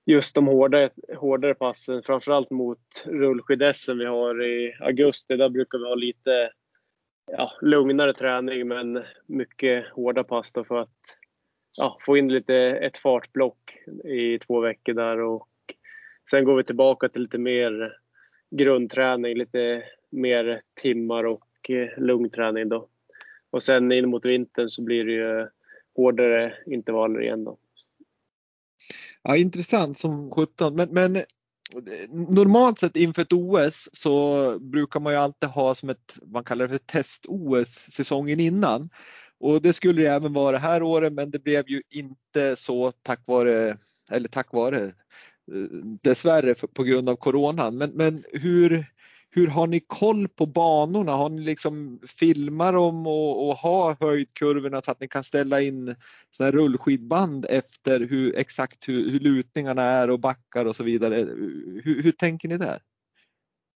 just de hårdare, hårdare passen, framförallt mot rullskid vi har i augusti. Där brukar vi ha lite ja, lugnare träning men mycket hårda pass för att ja, få in lite ett fartblock i två veckor där och sen går vi tillbaka till lite mer grundträning, lite mer timmar och eh, lugn träning då. Och sen in mot vintern så blir det ju hårdare intervaller igen då. Ja, intressant som 17. Men, men normalt sett inför ett OS så brukar man ju alltid ha som ett, man kallar det för test-OS säsongen innan. Och det skulle det även vara det här året men det blev ju inte så tack vare, eller tack vare, eh, dessvärre på grund av coronan. Men, men hur, hur har ni koll på banorna? Har ni liksom filmar dem och, och har höjdkurvorna så att ni kan ställa in såna rullskidband efter hur, exakt hur, hur lutningarna är och backar och så vidare? Hur, hur tänker ni där?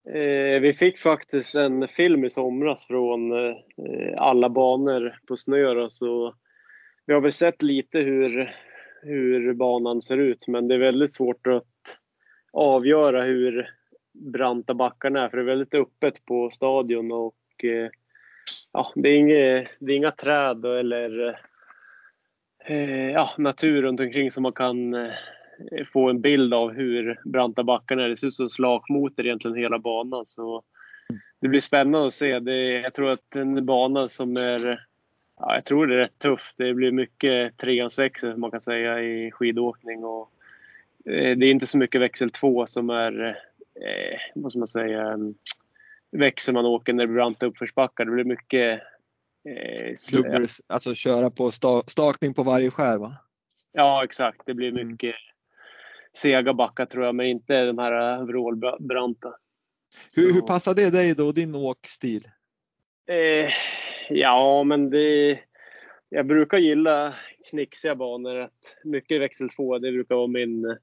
Eh, vi fick faktiskt en film i somras från eh, alla banor på snö. Så vi har väl sett lite hur, hur banan ser ut men det är väldigt svårt att avgöra hur branta backarna är för det är väldigt öppet på stadion och eh, ja, det, är inga, det är inga träd eller eh, ja, natur runt omkring som man kan eh, få en bild av hur branta backarna är. Det ser ut som slakmotor egentligen hela banan. Så det blir spännande att se. Det, jag tror att en bana som är ja, jag tror det är rätt tuff. Det blir mycket treansväxel man kan säga i skidåkning. Och, det är inte så mycket växel 2 som är eh, vad ska man säga, växel man åker när det blir branta uppförsbackar. Det blir mycket eh, Dubbel, alltså köra på sta, stakning på varje skär va? Ja exakt, det blir mm. mycket mm. sega backar tror jag, men inte de här vrålbranta. Hur, hur passar det dig då, din åkstil? Eh, ja, men det... Jag brukar gilla knixiga banor. Att mycket växel 2, det brukar vara min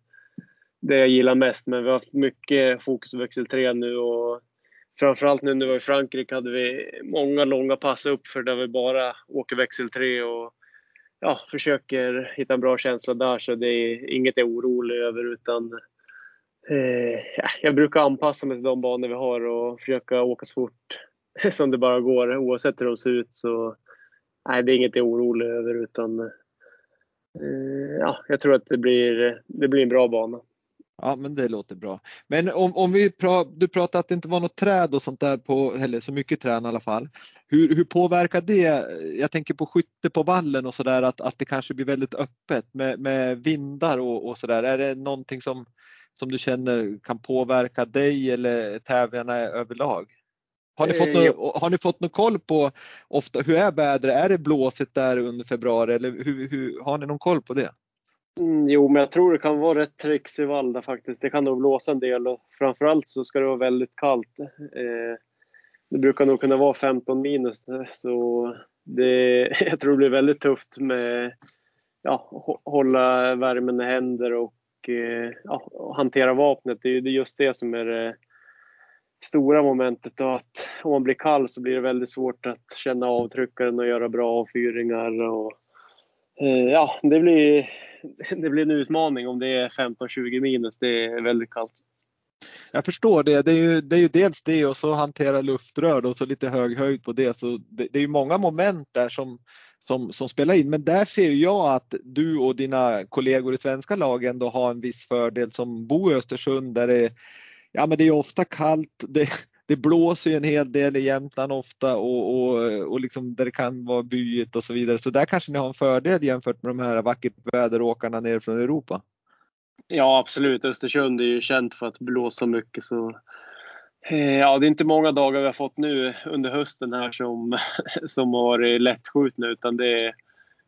det jag gillar mest. Men vi har haft mycket fokus på växel 3 nu och framförallt nu när vi var i Frankrike hade vi många långa pass upp för där vi bara åker växel 3 och ja, försöker hitta en bra känsla där. Så det är inget jag är orolig över utan eh, jag brukar anpassa mig till de banor vi har och försöka åka så fort som det bara går oavsett hur de ser ut. Så nej, det är inget jag är orolig över utan eh, ja, jag tror att det blir, det blir en bra bana. Ja, men det låter bra. Men om, om vi pra, du pratade att det inte var något träd och sånt där på, eller så mycket träd i alla fall. Hur, hur påverkar det? Jag tänker på skytte på vallen och så där att, att det kanske blir väldigt öppet med, med vindar och, och så där. Är det någonting som, som du känner kan påverka dig eller tävlingarna överlag? Har ni, fått eh, någon, har ni fått någon koll på ofta, hur är vädret? Är det blåsigt där under februari eller hur, hur, har ni någon koll på det? Mm, jo, men jag tror det kan vara rätt trixig i Valda faktiskt. Det kan nog blåsa en del och framförallt så ska det vara väldigt kallt. Eh, det brukar nog kunna vara 15 minus eh, så det, jag tror det blir väldigt tufft med ja, hålla värmen i händer och eh, ja, hantera vapnet. Det är just det som är det stora momentet. och att om man blir kall så blir det väldigt svårt att känna avtryckaren och göra bra avfyringar. Och, Eh, ja, det blir det blir en utmaning om det är 15-20 minus. Det är väldigt kallt. Jag förstår det. Det är ju, det är ju dels det och så hantera luftrör och så lite hög höjd på det. Så det, det är ju många moment där som, som, som spelar in. Men där ser jag att du och dina kollegor i svenska lag ändå har en viss fördel som bor i Östersund där det, ja, men det är ofta kallt. Det, det blåser ju en hel del i Jämtland ofta och, och, och liksom där det kan vara byigt och så vidare. Så där kanske ni har en fördel jämfört med de här vackert väderåkarna ner från Europa. Ja absolut, Östersund är ju känt för att blåsa mycket så eh, Ja, det är inte många dagar vi har fått nu under hösten här som, som har varit lättskjutna utan det är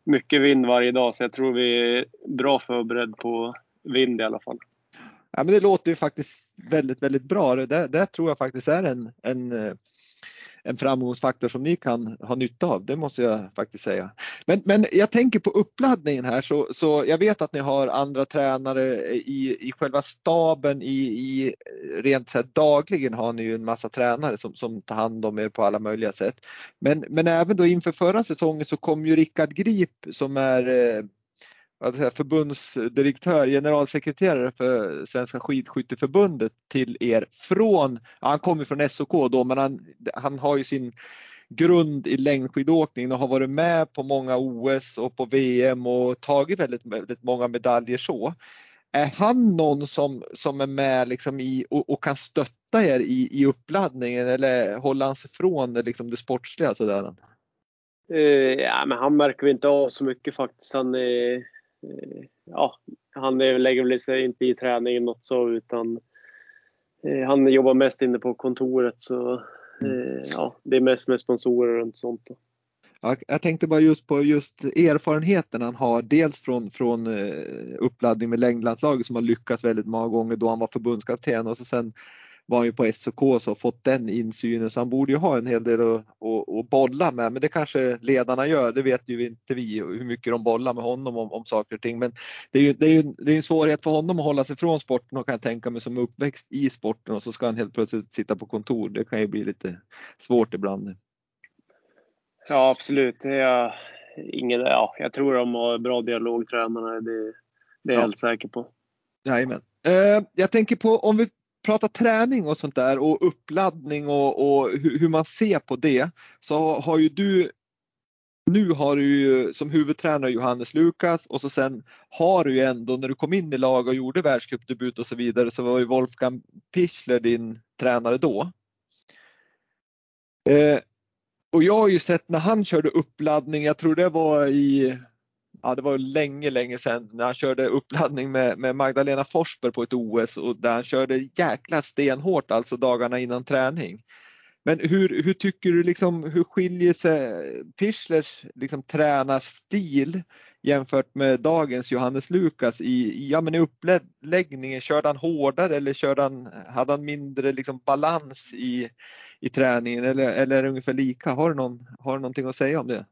mycket vind varje dag så jag tror vi är bra förberedda på vind i alla fall. Ja, men det låter ju faktiskt väldigt, väldigt bra. Det, det tror jag faktiskt är en, en, eh, en framgångsfaktor som ni kan ha nytta av. Det måste jag faktiskt säga. Men, men jag tänker på uppladdningen här så, så jag vet att ni har andra tränare i, i själva staben i, i rent så här, dagligen har ni ju en massa tränare som, som tar hand om er på alla möjliga sätt. Men, men även då inför förra säsongen så kom ju Rickard Grip som är eh, förbundsdirektör, generalsekreterare för Svenska skidskytteförbundet till er från, ja, han kommer från SOK då, men han, han har ju sin grund i längdskidåkning och har varit med på många OS och på VM och tagit väldigt, väldigt många medaljer så. Är han någon som, som är med liksom i, och, och kan stötta er i, i uppladdningen eller håller han sig från liksom det sportsliga? Sådär? Uh, ja, men han märker vi inte av så mycket faktiskt. Han uh, ja, han lägger sig inte i träningen något så utan eh, han jobbar mest inne på kontoret så eh, ja, det är mest med sponsorer och sånt. Jag tänkte bara just på just erfarenheten han har, dels från, från uppladdning med längdlandslaget som har lyckats väldigt många gånger då han var förbundskapten och så sen var han ju på SOK och så fått den insynen så han borde ju ha en hel del att, att, att bolla med. Men det kanske ledarna gör, det vet ju inte vi hur mycket de bollar med honom om, om saker och ting. Men det är ju det är ju, det är en svårighet för honom att hålla sig från sporten och kan jag tänka mig som uppväxt i sporten och så ska han helt plötsligt sitta på kontor. Det kan ju bli lite svårt ibland. Ja absolut. Jag, ingen, ja, jag tror de har bra dialog tränarna. Det, det är jag ja. helt säker på. Jajamän. Uh, jag tänker på om vi pratar träning och sånt där och uppladdning och, och hur, hur, man ser på det så har ju du nu har du ju som huvudtränare Johannes Lukas och så sen har du ju ändå när du kom in i lag och gjorde världscupdebut och så vidare så var ju Wolfgang Pichler din tränare då. Eh, och jag har ju sett när han körde uppladdning, jag tror det var i ja, det var länge, länge sedan när han körde uppladdning med, med Magdalena Forsberg på ett OS och där han körde jäkla stenhårt alltså dagarna innan träning. Men hur, hur tycker du liksom, hur skiljer sig Fischlers liksom tränarstil jämfört med dagens Johannes Lukas i, ja, men i uppläggningen? Körde han hårdare eller körde han, hade han mindre liksom balans i, i träningen eller, eller är det ungefär lika? Har du, någon, har du någonting att säga om det?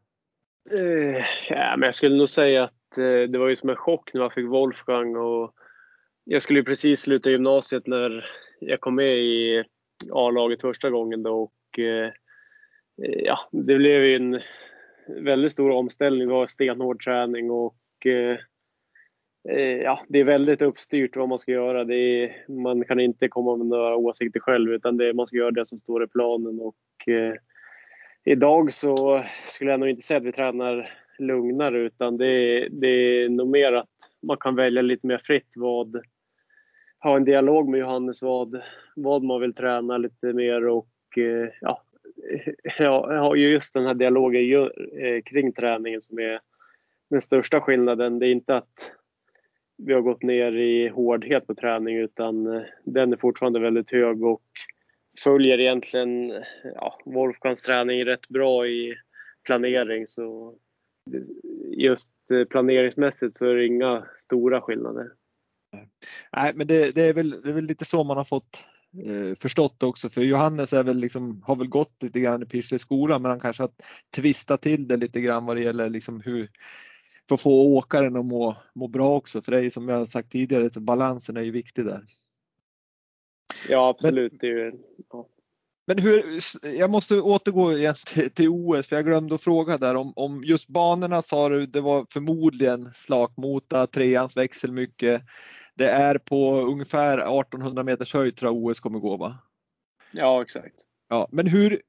Eh, ja, men jag skulle nog säga att eh, det var ju som en chock när man fick Wolfgang. Och jag skulle ju precis sluta gymnasiet när jag kom med i A-laget första gången då och eh, eh ja, det blev ju en väldigt stor omställning. Det var stenhård träning och ja, det är väldigt uppstyrt vad man ska göra. Det är, man kan inte komma med några åsikter själv utan det, man ska göra det som står i planen. Och, idag så skulle jag nog inte säga att vi tränar lugnare utan det, det är nog mer att man kan välja lite mer fritt vad, ha en dialog med Johannes vad, vad man vill träna lite mer och eh, ja, jag har ju just den här dialogen eh, kring träningen som är den största skillnaden. Det är inte att vi har gått ner i hårdhet på träning utan eh, den är fortfarande väldigt hög och följer egentligen ja, Wolfgangs träning rätt bra i planering. Så just eh, planeringsmässigt så är det inga stora skillnader. Nej, men det, det, är väl, det är väl lite så man har fått eh, förstått också för Johannes är väl liksom, har väl gått lite grann i Pirsle skola men han kanske har tvistat till det lite grann vad det gäller liksom hur för att få åkaren att må, må bra också för det är som jag sagt tidigare så balansen är ju viktig där. Ja absolut. Men, det är, ja. men hur, jag måste återgå igen till, till, OS för jag glömde att fråga där om, om just banorna sa du det var förmodligen slakmota, treans växel mycket. Det är på ungefär 1800 meters höjd tror jag OS kommer gå va? Ja exakt. Ja, men hur,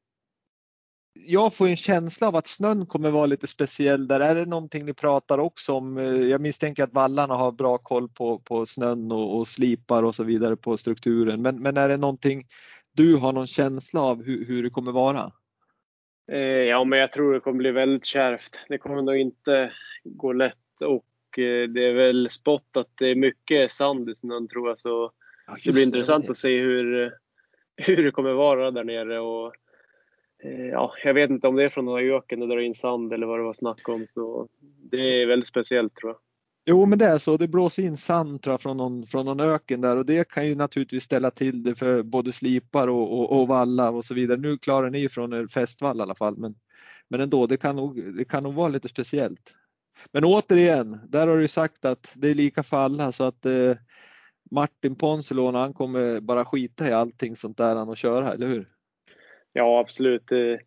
jag får en känsla av att snön kommer vara lite speciell där. Är det någonting ni pratar också om? Jag misstänker att vallarna har bra koll på, på snön och, och slipar och så vidare på strukturen. Men, men är det någonting du har någon känsla av hur, hur det kommer vara? Eh, ja, men jag tror det kommer bli väldigt kärvt. Det kommer nog inte gå lätt och eh, det är väl spott att det är mycket sand i snön tror jag. Så ja, det blir intressant det. att se hur, hur det kommer vara där nere. Och Eh, Eh, ja, jag vet inte om det är från några öken och drar in sand eller vad det var snack om. Så det är väldigt speciellt tror jag. Jo, men det är så. Det blåser in sand tror jag, från, någon, från någon öken där och det kan ju naturligtvis ställa till det för både slipar och, och, och vallar och så vidare. Nu klarar ni från er fästvall i alla fall, men, men ändå, det kan, nog, det kan nog vara lite speciellt. Men återigen, där har du sagt att det är lika för alla så att eh, Martin Ponsilon, han kommer bara skita i allting sånt där han och köra, eller hur? Ja, absolut. Eh,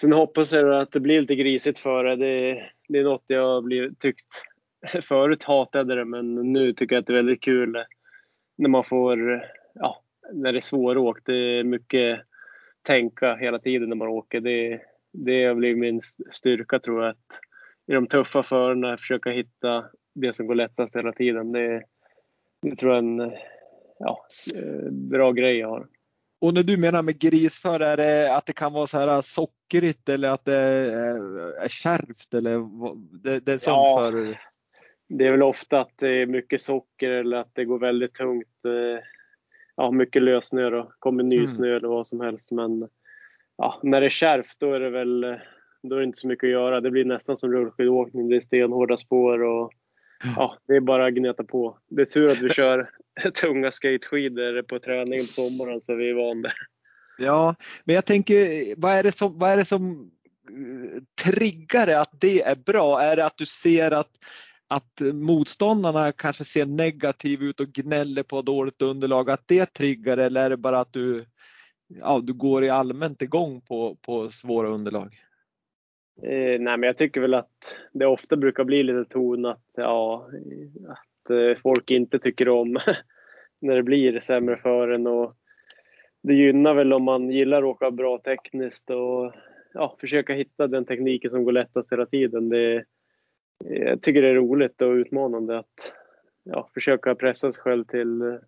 sen hoppas jag att det blir lite grisigt för det. Det, det är något jag har tyckt förut hatade det, men nu tycker jag att det är väldigt kul när man får, ja, när det är svåråkt. Det är mycket tänka hela tiden när man åker. Det, det har blivit min styrka tror jag. Att I de tuffa förarna försöka hitta det som går lättast hela tiden. Det, det tror jag är en ja, eh, bra grej jag har. Och när du menar med grisför, är det att det kan vara så här sockerigt eller att det är kärvt eller det, det är sånt ja, för? Det är väl ofta att det är mycket socker eller att det går väldigt tungt. Eh, ja, mycket lössnö då, kommer nysnö mm. eller vad som helst. Men ja, när det är kärvt då är det väl då är det inte så mycket att göra. Det blir nästan som rullskidåkning. Det är stenhårda spår och ja, det är bara att gneta på. Det är tur att vi kör tunga skateskidor på träningen på sommaren så vi är vana Ja, men jag tänker, vad är det som, vad är det som eh, triggar det att det är bra? Är det att du ser att, att motståndarna kanske ser negativ ut och gnäller på dåligt underlag, att det triggar eller är det bara att du, ja, du går i allmänt igång på, på svåra underlag? Eh, nej, men jag tycker väl att det ofta brukar bli lite ton att, ja, att eh, folk inte tycker om när det blir sämre för en. Och det gynnar väl om man gillar att åka bra tekniskt och ja, försöka hitta den tekniken som går lättast hela tiden. Det, jag tycker det är roligt och utmanande att ja, försöka pressa sig själv till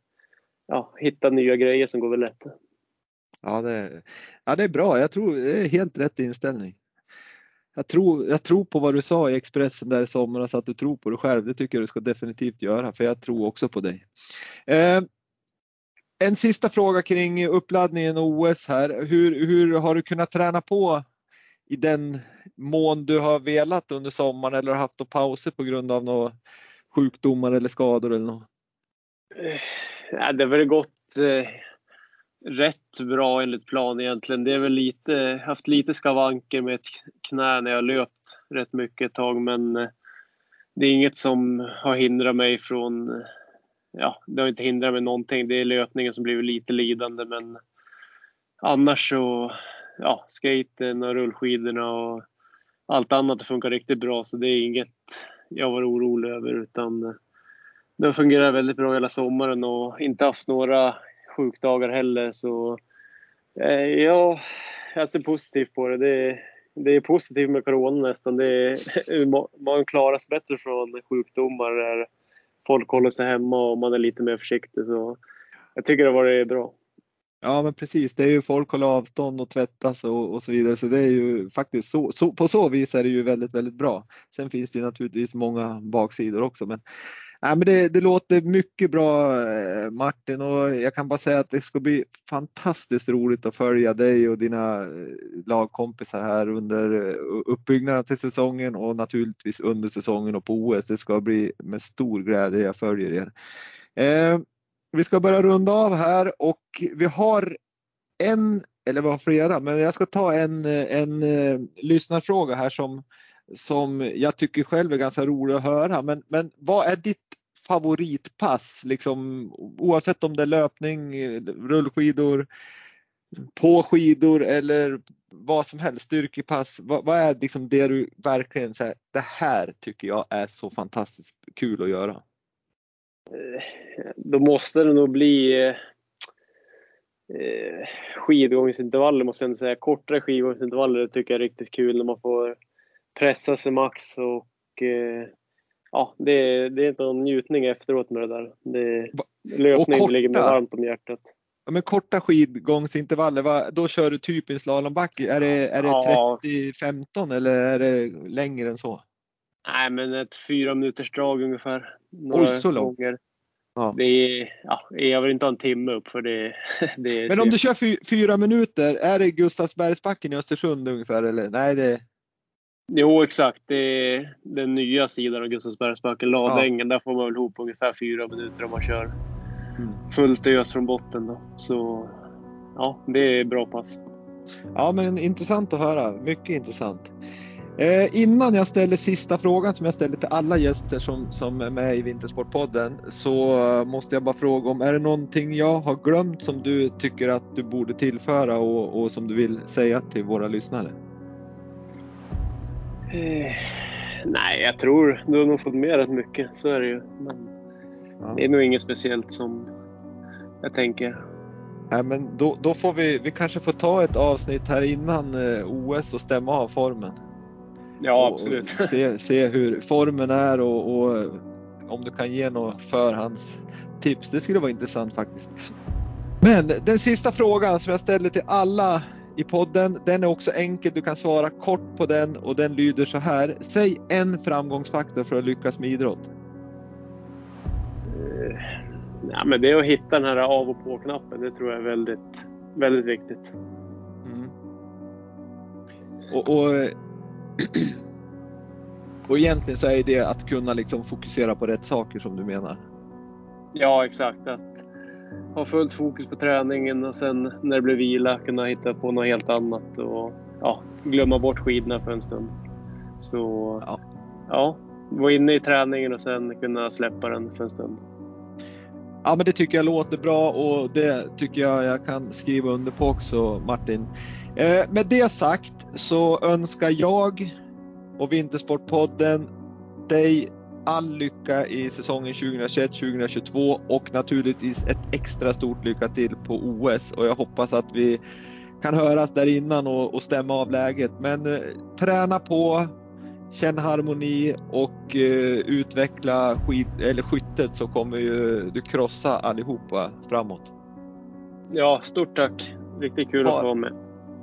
ja, hitta nya grejer som går väl lätt. Ja det, ja, det är bra. Jag tror det är helt rätt inställning jag tror, jag tror på vad du sa i Expressen där i somras, att du tror på dig själv. Det tycker jag du ska definitivt göra, för jag tror också på dig. Eh, en sista fråga kring uppladdningen och OS här. Hur, hur har du kunnat träna på i den mån du har velat under sommaren eller haft pauser på grund av några sjukdomar eller skador eller något? Eh, ja, det har väl gått eh, rätt bra enligt plan egentligen. Det är väl lite, haft lite skavanker med ett knä när jag löpt rätt mycket ett tag men eh, det är inget som har hindrat mig från, eh, ja det har inte hindrat mig någonting. Det är löpningen som blivit lite lidande men annars så, ja, skaten och rullskidorna och allt annat funkar riktigt bra så det är inget jag var orolig över utan eh, det har fungerat väldigt bra hela sommaren och inte haft några sjukdagar heller så eh, ja, jag ser positivt på det. det det är positivt med corona nästan. Det är, man klarar sig bättre från sjukdomar där folk håller sig hemma och man är lite mer försiktig. Så jag tycker det har varit bra. Ja men precis, det är ju folk håller avstånd och tvättas och, och så vidare så det är ju faktiskt så, så, på så vis är det ju väldigt, väldigt bra. Sen finns det ju naturligtvis många baksidor också men Nej, men det, det, låter mycket bra eh, Martin och jag kan bara säga att det ska bli fantastiskt roligt att följa dig och dina eh, lagkompisar här under eh, uppbyggnaden till säsongen och naturligtvis under säsongen och på OS. Det ska bli med stor glädje jag följer er. Eh, vi ska börja runda av här och vi har en, eller vi har flera, men jag ska ta en, en, eh, lyssnarfråga här som som jag tycker själv är ganska rolig att höra. Men, men vad är ditt favoritpass? Liksom, oavsett om det är löpning, rullskidor, på skidor eller vad som helst, styrkepass. Vad, vad är liksom det du verkligen säger, det här tycker jag är så fantastiskt kul att göra? Eh, då måste det nog bli eh, eh skidgångsintervaller måste jag säga. Kortare skidgångsintervaller tycker jag är riktigt kul när man får pressa sig max och eh, ja, det, det är en njutning efteråt med det där. Det, löpning korta, ligger mig varmt om hjärtat. Ja, men korta skidgångsintervaller, då kör du typ en slalombacke. Är det, är det ja. 30-15 eller är det längre än så? Nej, men ett fyra minuters drag ungefär. Några Oj, så långt. Ja. Det är, ja, jag vill inte ha en timme upp för det, det Men om du kör fy, fyra minuter, är det Gustavsbergsbacken i Östersund ungefär eller? Nej, det Jo, exakt. Det är den nya sidan av Gustavsbergsbacken, Ladängen. Ja. Där får man väl ihop ungefär fyra minuter om man kör mm. fullt ös från botten. Då. Så ja, det är bra pass. Ja, men intressant att höra. Mycket intressant. Eh, innan jag ställer sista frågan som jag ställer till alla gäster som, som är med i Vintersportpodden så måste jag bara fråga om är det någonting jag har glömt som du tycker att du borde tillföra och, och som du vill säga till våra lyssnare? Eh, nej, jag tror du har nog fått med rätt mycket. Så är det ju. Men ja. Det är nog inget speciellt som jag tänker. Nej, men då, då får vi, vi kanske får ta ett avsnitt här innan eh, OS och stämma av formen. Ja, absolut. se, se hur formen är och, och om du kan ge några förhandstips. Det skulle vara intressant faktiskt. Men den sista frågan som jag ställer till alla i podden. Den är också enkel, du kan svara kort på den och den lyder så här. Säg en framgångsfaktor för att lyckas med idrott. Uh, ja, men det är att hitta den här av och på-knappen. Det tror jag är väldigt, väldigt viktigt. Mm. Och, och, och egentligen så är det att kunna liksom fokusera på rätt saker som du menar? Ja, exakt. Att ha fullt fokus på träningen och sen när det blir vila kunna hitta på något helt annat och ja, glömma bort skidorna för en stund. Så ja, ja vara inne i träningen och sen kunna släppa den för en stund. Ja men det tycker jag låter bra och det tycker jag jag kan skriva under på också Martin. Eh, med det sagt så önskar jag och Vintersportpodden dig all lycka i säsongen 2021-2022 och naturligtvis ett extra stort lycka till på OS och jag hoppas att vi kan höras där innan och, och stämma av läget. Men eh, träna på, känn harmoni och eh, utveckla skid, eller skyttet så kommer ju du krossa allihopa framåt. Ja, stort tack! Riktigt kul ha, att få vara med.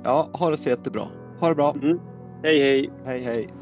Ja, ha det så jättebra. Ha det bra! Mm. Hej hej! Hej hej!